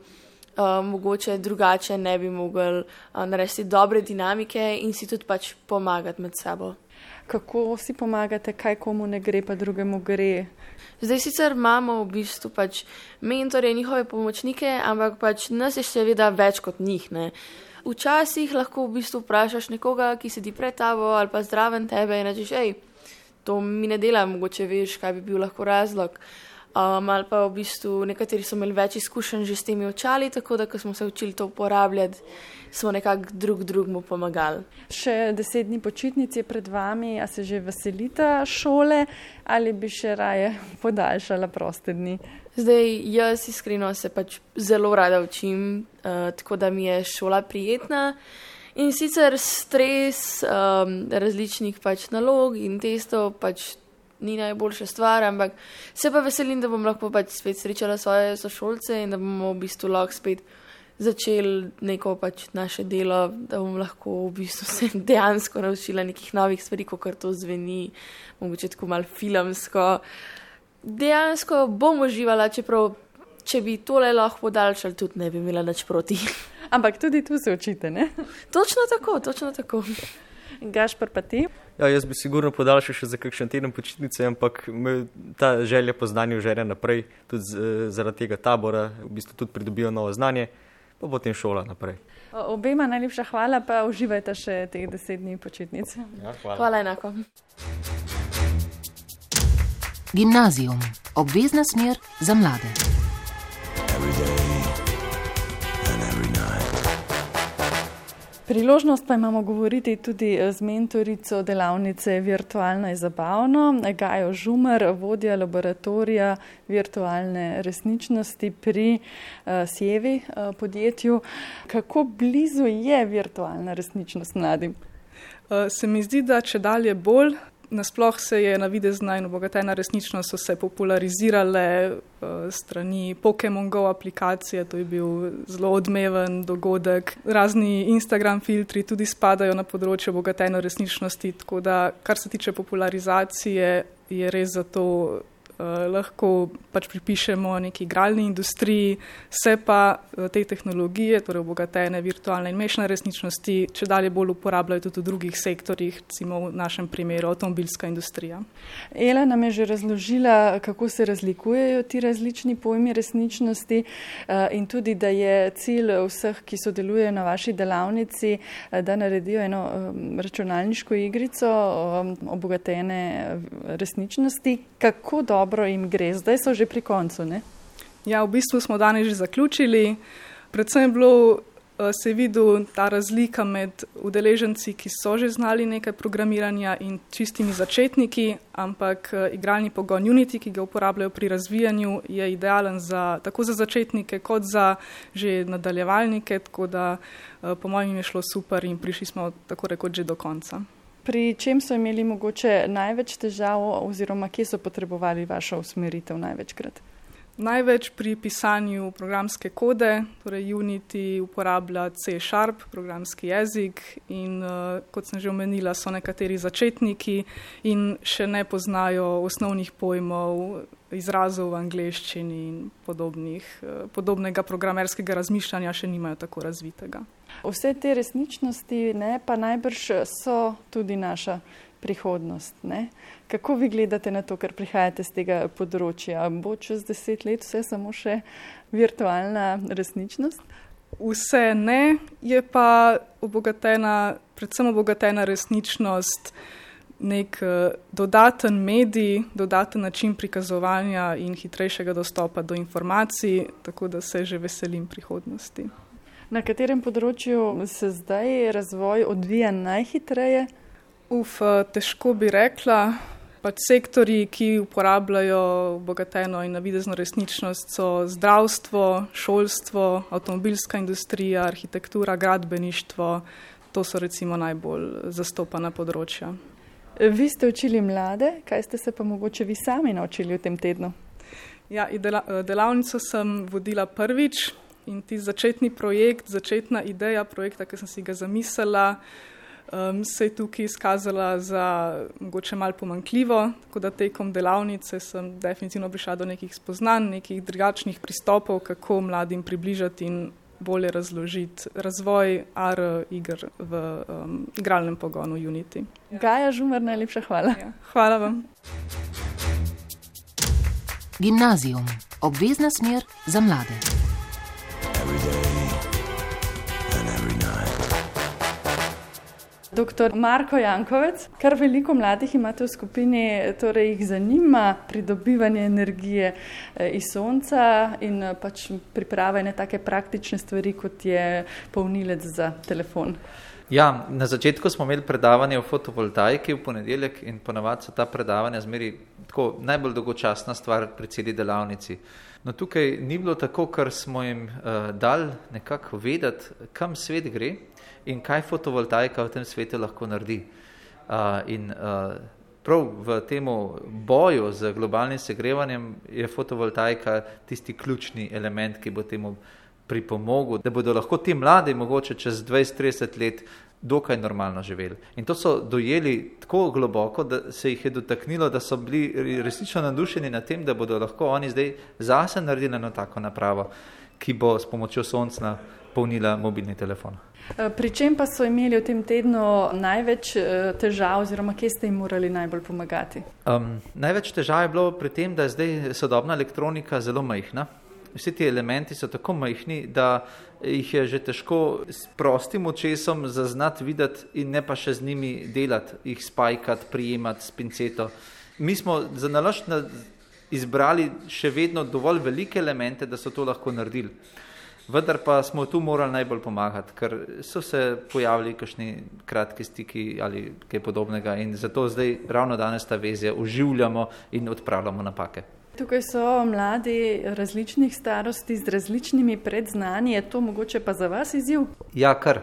Uh, mogoče drugače ne bi mogli uh, narediti dobre dinamike in si tudi pač pomagati med sabo kako si pomagate, kaj komu ne gre, pa drugemu gre. Zdaj sicer imamo v bistvu pač mentore, njihove pomočnike, ampak pač nas je seveda več kot njih. Ne. Včasih lahko v bistvu vprašaš nekoga, ki sedi pred tabo ali pa zdraven tebe in rečeš, hej, to mi ne dela, mogoče veš, kaj bi bil lahko razlog. Um, ali pa v bistvu nekateri so imeli več izkušenj že s temi očali, tako da ko smo se učili to uporabljati, smo nekako drug drugemu pomagali. Še deset dni počitnic je pred vami, a se že veselite šole ali bi še raje podaljšala proste dni? Zdaj, jaz iskreno se pač zelo rada učim, uh, tako da mi je šola prijetna. In sicer stres um, različnih pač nalog in testov pač ni najboljša stvar, ampak se pa veselim, da bom lahko pač spet srečala svoje sošolce in da bomo v bistvu lahko spet začeli neko pač naše delo, da bom lahko v bistvu se dejansko naučila nekih novih stvari, kot to zveni, mogoče tako mal filmsko. Dejansko bom uživala, čeprav če bi tole lahko podaljšali, tudi ne bi imela nič proti. Ampak tudi tu se učite, ne? Točno tako, točno tako. Gašpr pa ti? Ja, jaz bi sigurno podaljšal še za kakšen teden počitnice, ampak me ta želja po znanju žere naprej, tudi z, zaradi tega tabora, v bistvu tudi pridobijo novo znanje, pa potem šola naprej. Obema najlepša hvala, pa uživajte še teh deset dni počitnic. Ja, hvala. hvala enako. Gimnazijum, obvezna smer za mlade. Priložnost pa imamo govoriti tudi z mentorico delavnice Virtualno je zabavno, Gajo Žumar, vodja laboratorija virtualne resničnosti pri uh, Sjevi uh, podjetju. Kako blizu je virtualna resničnost mladim? Se mi zdi, da če dalje bolj, nasploh se je navidezna in obogatena resničnost so se popularizirale uh, strani Pokémon Go aplikacije, to je bil zelo odmeven dogodek. Razni Instagram filtri tudi spadajo na področje obogatene resničnosti, tako da kar se tiče popularizacije, je res zato uh, lahko pač pripišemo neki igralni industriji, se pa uh, te tehnologije, torej obogatene virtualne in mešane resničnosti, če dalje bolj uporabljajo tudi v drugih sektorjih, recimo v našem primeru avtomobilska industrija. Ela nam je že razložila, kako se razlikujejo ti različni pojmi resničnosti uh, in tudi, da je cilj vseh, ki sodelujejo na vaši delavnici, uh, da naredijo eno um, računalniško igrico um, obogatene resničnosti. Kako dobro dobro jim gre, zdaj so že pri koncu. Ne? Ja, v bistvu smo danes že zaključili. Predvsem je bilo Eh, se videl ta razlika med udeleženci, ki so že znali nekaj programiranja in čistimi začetniki, ampak eh, igralni pogon Unity, ki ga uporabljajo pri razvijanju, je idealen za, tako za začetnike kot za že nadaljevalnike, tako da eh, po mojem je šlo super in prišli smo tako rekoč že do konca. Pri čem so imeli mogoče največ težav oziroma kje so potrebovali vašo usmeritev največkrat? Največ pri pisanju programske kode, torej Unity uporablja C-Sharp, programski jezik, in uh, kot sem že omenila, so nekateri začetniki in še ne poznajo osnovnih pojmov, izrazov v angleščini in podobnih, uh, podobnega programerskega razmišljanja še nimajo tako razvitega. Vse te resničnosti ne, pa najbrž so tudi naša prihodnost. Ne? Kako vi gledate na to, kar prihajate z tega področja? Bo čez deset let vse samo še virtualna resničnost? Vse ne, je pa obogatena, predvsem obogatena resničnost, nek uh, dodaten medij, dodaten način prikazovanja in hitrejšega dostopa do informacij, tako da se že veselim prihodnosti. Na katerem področju se zdaj razvoj odvija najhitreje? Uf, težko bi rekla. Pač sektori, ki uporabljajo obogateno in navidezno resničnost, so zdravstvo, šolstvo, avtomobilska industrija, arhitektura, gradbeništvo. To so recimo najbolj zastopana področja. Vi ste učili mlade, kaj ste se pa mogoče vi sami naučili v tem tednu? Ja, delavnico sem vodila prvič in ti začetni projekt, začetna ideja projekta, ki sem si ga zamislila um, se je tukaj izkazala za mogoče malo pomankljivo, tako da tekom delavnice sem definitivno prišla do nekih spoznanj, nekih drugačnih pristopov, kako mladim približati in bolje razložiti razvoj AR igr v um, igralnem pogonu Unity. Gaja Žumar, najlepša hvala. Ja, hvala vam. Gimnazijum, obvezna smer za mlade. Doktor Marko Jankovec, kar veliko mladih imate v skupini, torej jih zanima pridobivanje energije eh, iz sonca in eh, pač priprava ne take praktične stvari, kot je polnilec za telefon. Ja, na začetku smo imeli predavanje o fotovoltaiki v ponedeljek in ponavadi so ta predavanja zmeri tako najbolj dolgočasna stvar pri celi delavnici. No, tukaj ni bilo tako, ker smo jim uh, dali nekako vedeti, kam svet gre in kaj fotovoltaika v tem svetu lahko naredi. Uh, in uh, prav v tem boju z globalnim segrevanjem je fotovoltaika tisti ključni element, ki bo temu pripomogel, da bodo lahko ti mladi mogoče čez 20-30 let dokaj normalno živeli. In to so dojeli tako globoko, da se jih je dotaknilo, da so bili resnično nadušeni nad tem, da bodo lahko oni zdaj zase naredili eno tako napravo, ki bo s pomočjo sonca polnila mobilni telefon. Eh, pri čem pa so imeli v tem tednu največ eh, težav, oziroma kje ste jim morali najbolj pomagati? Um, največ težav je bilo pri tem, da je zdaj sodobna elektronika zelo majhna. Vsi ti elementi so tako majhni, da jih je že težko s prostim očesom zaznati, videti in ne pa še z njimi delati, jih spajkati, prijemati s pinceto. Mi smo za naložb izbrali še vedno dovolj velike elemente, da so to lahko naredili. Vendar pa smo tu morali najbolj pomagati, ker so se pojavili kakšni kratki stiki ali kaj podobnega in zato zdaj ravno danes ta vezja oživljamo in odpravljamo napake. Tukaj so mladi različnih starosti z različnimi predznanji, je to mogoče pa za vas izziv? Ja, kar.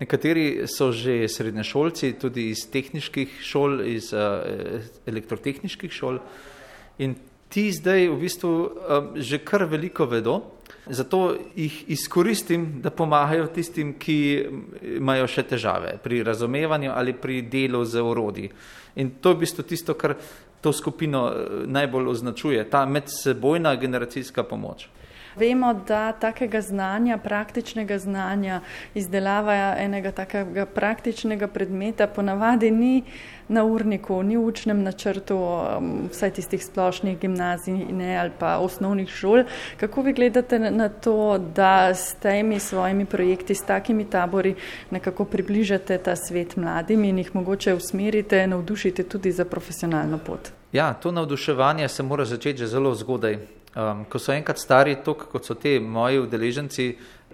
Nekateri so že srednješolci, tudi iz tehničnih šol, iz uh, elektrotehničnih šol in ti zdaj v bistvu um, že kar veliko vedo, zato jih izkoristim, da pomagajo tistim, ki imajo še težave pri razumevanju ali pri delu z orodji. In to je v bistvu tisto, kar to skupino uh, najbolj označuje, ta medsebojna generacijska pomoč. Vemo, da takega znanja, praktičnega znanja, izdelava enega takega praktičnega predmeta ponavadi ni na urniku, ni v učnem načrtu um, vsaj tistih splošnih gimnazij ne, ali pa osnovnih šol. Kako vi gledate na to, da s temi svojimi projekti, s takimi tabori nekako približate ta svet mladim in jih mogoče usmerite, navdušite tudi za profesionalno pot? Ja, to navduševanje se mora začeti že zelo zgodaj. Um, ko so enkrat stari, tako kot so te moji udeleženci,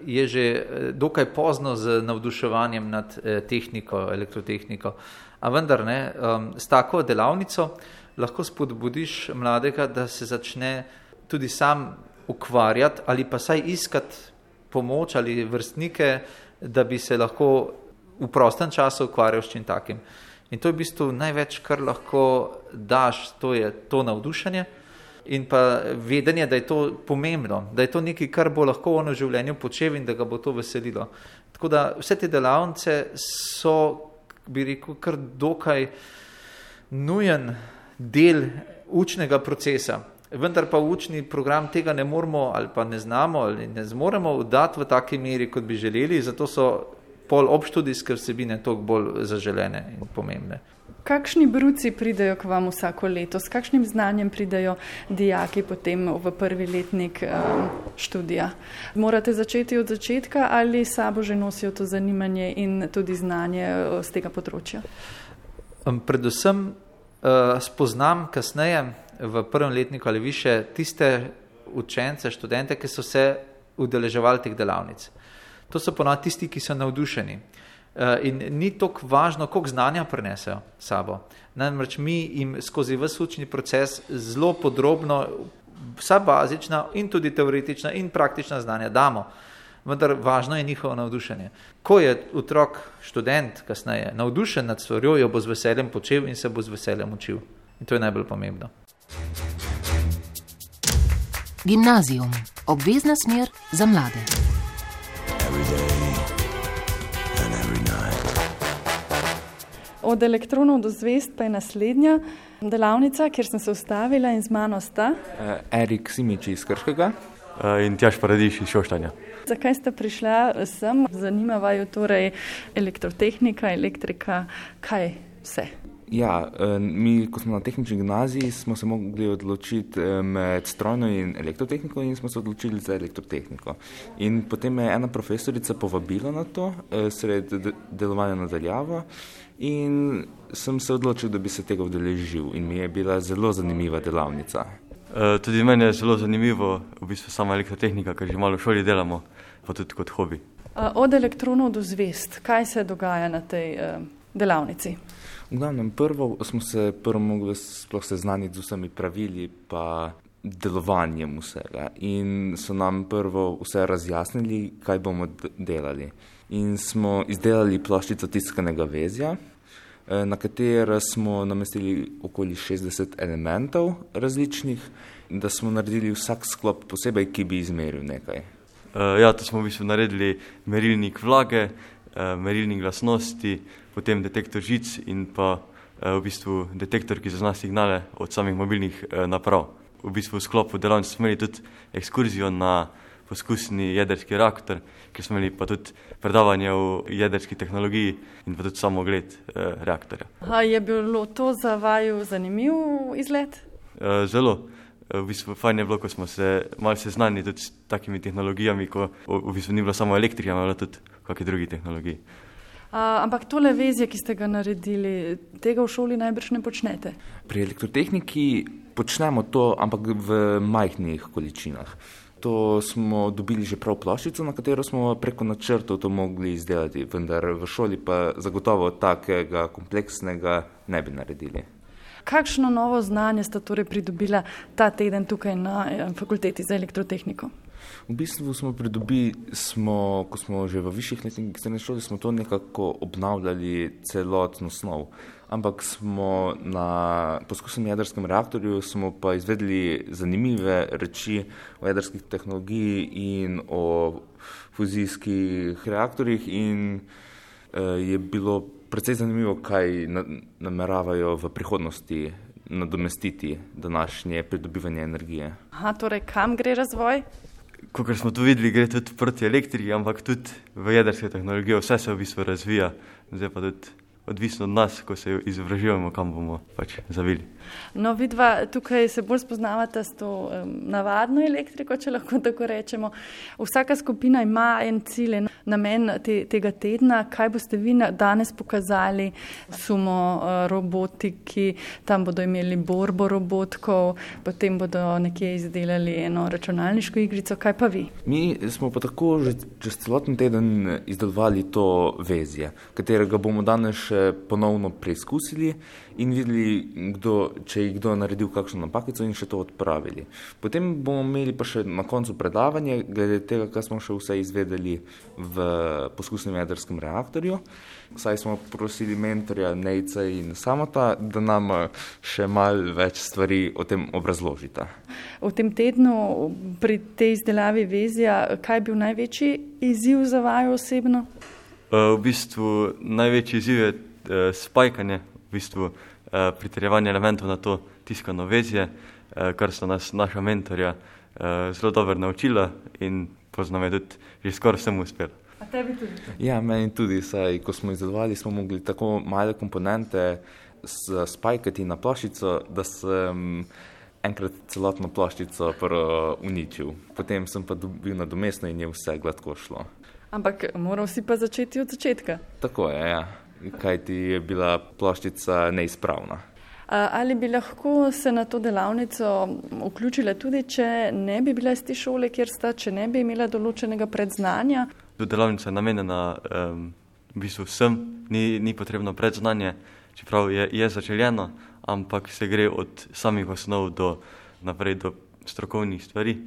je že eh, dokaj pozno z navduševanjem nad eh, tehniko, elektrotehniko. A vendar ne, um, s tako delavnico lahko spodbudiš mladega, da se začne tudi sam ukvarjati ali pa saj iskati pomoč ali vrstnike, da bi se lahko v prostem času ukvarjal s čim takim. In to je v bistvu največ, kar lahko daš, to je to navdušenje in pa vedenje, da je to pomembno, da je to nekaj, kar bo lahko ono v življenju počel in da ga bo to veselilo. Tako da vse te delavnice so, bi rekel, kar dokaj nujen del učnega procesa. Vendar pa učni program tega ne moremo ali pa ne znamo ali ne zmoremo dati v taki meri, kot bi želeli, zato so pol obštudijske vsebine toliko bolj zaželene in pomembne. Kakšni bruci pridejo k vam vsako leto, s kakšnim znanjem pridejo dijaki potem v prvi letnik um, študija? Morate začeti od začetka ali sabo že nosijo to zanimanje in tudi znanje z tega področja? Um, predvsem uh, spoznam kasneje v prvem letniku ali više tiste učence, študente, ki so se udeleževali teh delavnic. To so ponovadi tisti, ki so navdušeni. Eh, in ni tako važno, koliko znanja prenesejo sabo. Namreč mi jim skozi vse učni proces zelo podrobno, vsa bazična in tudi teoretična in praktična znanja damo. Vendar važno je njihovo navdušenje. Ko je otrok, študent, kasneje navdušen nad stvarjo, jo bo z veseljem počel in se bo z veseljem učil. In to je najbolj pomembno. Gimnazijum, obvezna smer za mlade. Od elektronov do zvest pa je naslednja delavnica, kjer sem se ustavila in z mano sta. Uh, Erik Simič iz Krškega uh, in Tjaš Paradiš iz Šoštanja. Zakaj ste prišla sem? Zanima vaju torej elektrotehnika, elektrika, kaj vse? Ja, mi, ko smo na tehnični gimnaziji, smo se mogli odločiti med strojno in elektrotehniko in smo se odločili za elektrotehniko. In potem me je ena profesorica povabila na to, sred delovanja nadaljavo in sem se odločil, da bi se tega udeležil in mi je bila zelo zanimiva delavnica. E, tudi meni je zelo zanimivo, v bistvu sama elektrotehnika, ker že malo v šoli delamo, pa tudi kot hobi. Od elektronov do zvest, kaj se dogaja na tej uh, delavnici? V glavnem, prvo smo se prvo mogli sploh seznaniti z vsemi pravili pa delovanjem vsega in so nam prvo vse razjasnili, kaj bomo delali in smo izdelali ploščico tiskanega vezja, eh, na katero smo namestili okoli 60 elementov različnih, da smo naredili vsak sklop posebej, ki bi izmeril nekaj. Uh, ja, to smo v bistvu naredili merilnik vlage, uh, merilnik glasnosti, potem detektor žic in pa v bistvu detektor, ki zazna signale od samih mobilnih naprav. V bistvu v sklopu delavnice smo imeli tudi ekskurzijo na poskusni jedrski reaktor, ker smo imeli pa tudi predavanje o jedrski tehnologiji in pa tudi samo ogled eh, reaktorja. Aha, je bilo to za vaju zanimiv izlet? Eh, zelo. Eh, v bistvu fajn je bilo, ko smo se malo seznanili tudi s takimi tehnologijami, ko v bistvu ni bilo samo elektrika, ampak tudi kakšne druge tehnologije. Uh, ampak tole vezje, ki ste ga naredili, tega v šoli najbrž ne počnete? Pri elektrotehniki počnemo to, ampak v majhnih količinah. To smo dobili že prav ploščico, na katero smo preko načrtov to mogli izdelati, vendar v šoli pa zagotovo takega kompleksnega ne bi naredili. Kakšno novo znanje sta torej pridobila ta teden tukaj na eh, fakulteti za elektrotehniko? V bistvu smo pridobili, smo, ko smo že v višjih letih srednje šole, smo to nekako obnavljali celotno snov. Ampak smo na poskusnem jedrskem reaktorju pa izvedli zanimive reči o jedrskih tehnologiji in o fuzijskih reaktorjih in eh, je bilo precej zanimivo, kaj na, nameravajo v prihodnosti nadomestiti današnje pridobivanje energije. Aha, torej kam gre razvoj? kot smo tu videli, gre tudi proti elektriki, ampak tudi v jedrske tehnologije, vse se v bistvu razvija, zdaj pa tudi odvisno od nas, ko se izobražujemo, kam bomo pač zavili. No, vidva, tukaj se bolj spoznavate s to um, navadno elektriko, če lahko tako rečemo. Vsaka skupina ima en cilj, en namen te, tega tedna. Kaj boste vi danes pokazali, sumo uh, robotiki, tam bodo imeli borbo robotkov, potem bodo nekje izdelali eno računalniško igrico. Kaj pa vi? Mi smo pa tako že čez celoten teden izdelovali to vezje, katerega bomo danes še ponovno preizkusili in videli, kdo, če je kdo naredil kakšno napakico in še to odpravili. Potem bomo imeli pa še na koncu predavanje, glede tega, kar smo še vse izvedeli v poskusnem jedrskem reaktorju. Saj smo prosili mentorja Nejca in Samota, da nam še mal več stvari o tem obrazložita. V tem tednu pri tej izdelavi vezja, kaj je bil največji izziv za vaju osebno? V bistvu največji izziv je spajkanje, v bistvu pritrjevanje elementov na to tiskano vezje, kar so nas naša mentorja zelo dobro naučila in poznam je tudi že skoraj vsem uspelo. A tebi tudi? Ja, meni tudi, saj ko smo izdelovali, smo mogli tako male komponente spajkati na ploščico, da sem enkrat celotno ploščico prvo uničil. Potem sem pa dobil nadomestno in je vse gladko šlo. Ampak moral si pa začeti od začetka. Tako je, ja. kaj ti je bila ploščica neizpravna. Ali bi lahko se na to delavnico vključile tudi, če ne bi bila iz te šole, kjer sta, če ne bi imela določenega predznanja? Delavnica je namenjena um, v bistvu vsem, ni, ni potrebno predznanje, čeprav je, je začeljeno, ampak se gre od samih osnov do naprej do strokovnih stvari.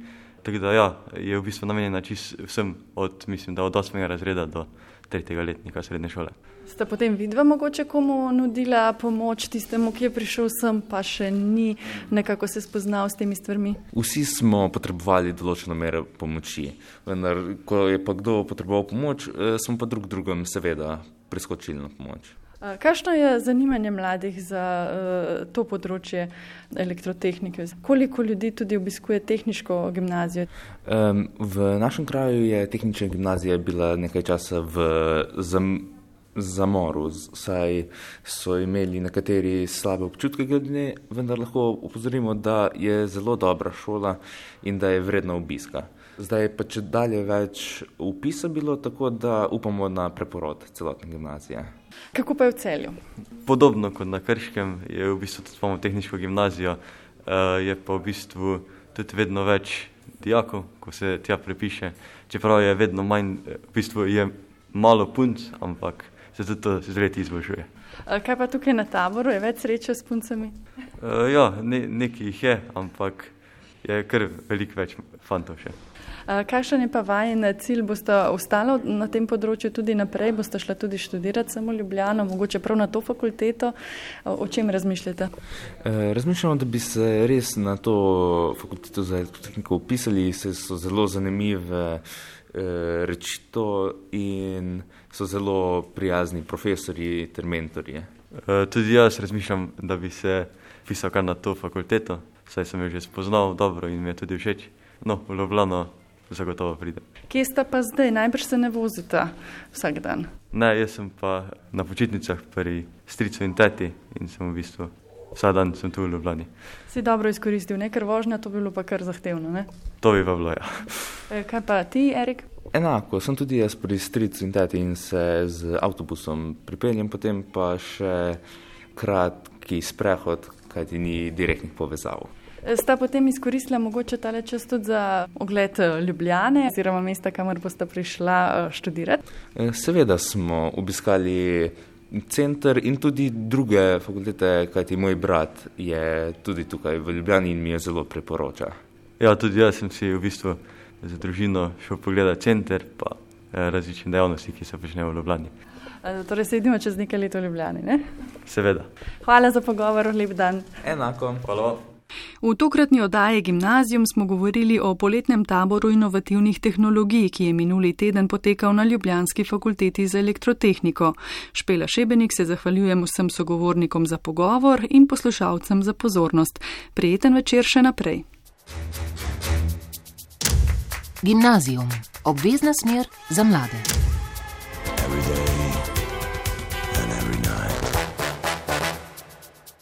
Tako da ja, je v bistvu namenjena čist vsem, od, mislim, da od 8. razreda do 3. letnika srednje šole. Ste potem vidva mogoče komu nudila pomoč tistemu, ki je prišel sem, pa še ni nekako se spoznal s temi stvarmi? Vsi smo potrebovali določeno mero pomoči, vendar ko je pa kdo potreboval pomoč, smo pa drug drugem seveda preskočili na pomoč. Kakšno je zanimanje mladih za uh, to področje elektrotehnike? Koliko ljudi tudi obiskuje tehniško gimnazijo? Um, v našem kraju je tehnična gimnazija bila nekaj časa v zam, zamoru, saj so imeli nekateri slabe občutke glede, vendar lahko upozorimo, da je zelo dobra šola in da je vredna obiska. Zdaj pa če dalje več upisa bilo, tako da upamo na preporod celotne gimnazije. Kako pa je v celju? Podobno kot na Krškem je v bistvu tudi imamo tehniško gimnazijo, je pa v bistvu tudi vedno več dijakov, ko se tja prepiše, čeprav je vedno manj, v bistvu je malo punc, ampak se tudi to z leti izboljšuje. Kaj pa tukaj na taboru, je več sreče s puncami? Ja, ne, nekaj jih je, ampak je kar veliko več fantov še. Kakšen je pa vajen cilj? Boste ostali na tem področju tudi naprej? Boste šli tudi študirati samo Ljubljano, mogoče prav na to fakulteto? O čem razmišljate? Razmišljamo, da bi se res na to fakulteto za elektrotehniko upisali, se so zelo zanimive reči to in so zelo prijazni profesori ter mentorji. Tudi jaz razmišljam, da bi se pisal kar na to fakulteto, saj sem jo že spoznal dobro in mi je tudi všeč. No, v Ljubljano zagotovo pride. Kje sta pa zdaj? Najbrž se ne vozite vsak dan. Ne, jaz sem pa na počitnicah pri stricu in teti in sem v bistvu vsak dan sem tu v Ljubljani. Si dobro izkoristil, nekaj vožnja, to bi bilo pa kar zahtevno, ne? To bi pa bilo, ja. Kaj pa ti, Erik? Enako, sem tudi jaz pri stricu in teti in se z avtobusom pripeljem, potem pa še kratki sprehod, kajti ni direktnih povezav. Sta potem izkoristila mogoče tale čas tudi za ogled Ljubljane oziroma mesta, kamor boste prišla študirati? Seveda smo obiskali center in tudi druge fakultete, kajti moj brat je tudi tukaj v Ljubljani in mi jo zelo priporoča. Ja, tudi jaz sem si v bistvu za družino šel pogledati center pa različne dejavnosti, ki se počnejo v Ljubljani. Torej se vidimo čez nekaj let v Ljubljani, ne? Seveda. Hvala za pogovor, lep dan. Enako. Hvala. V tokratni oddaji Gimnazijum smo govorili o poletnem taboru inovativnih tehnologij, ki je minuli teden potekal na Ljubljanski fakulteti za elektrotehniko. Špela Šebenik se zahvaljujem vsem sogovornikom za pogovor in poslušalcem za pozornost. Prijeten večer še naprej. Gimnazijum. Obvezna smer za mlade.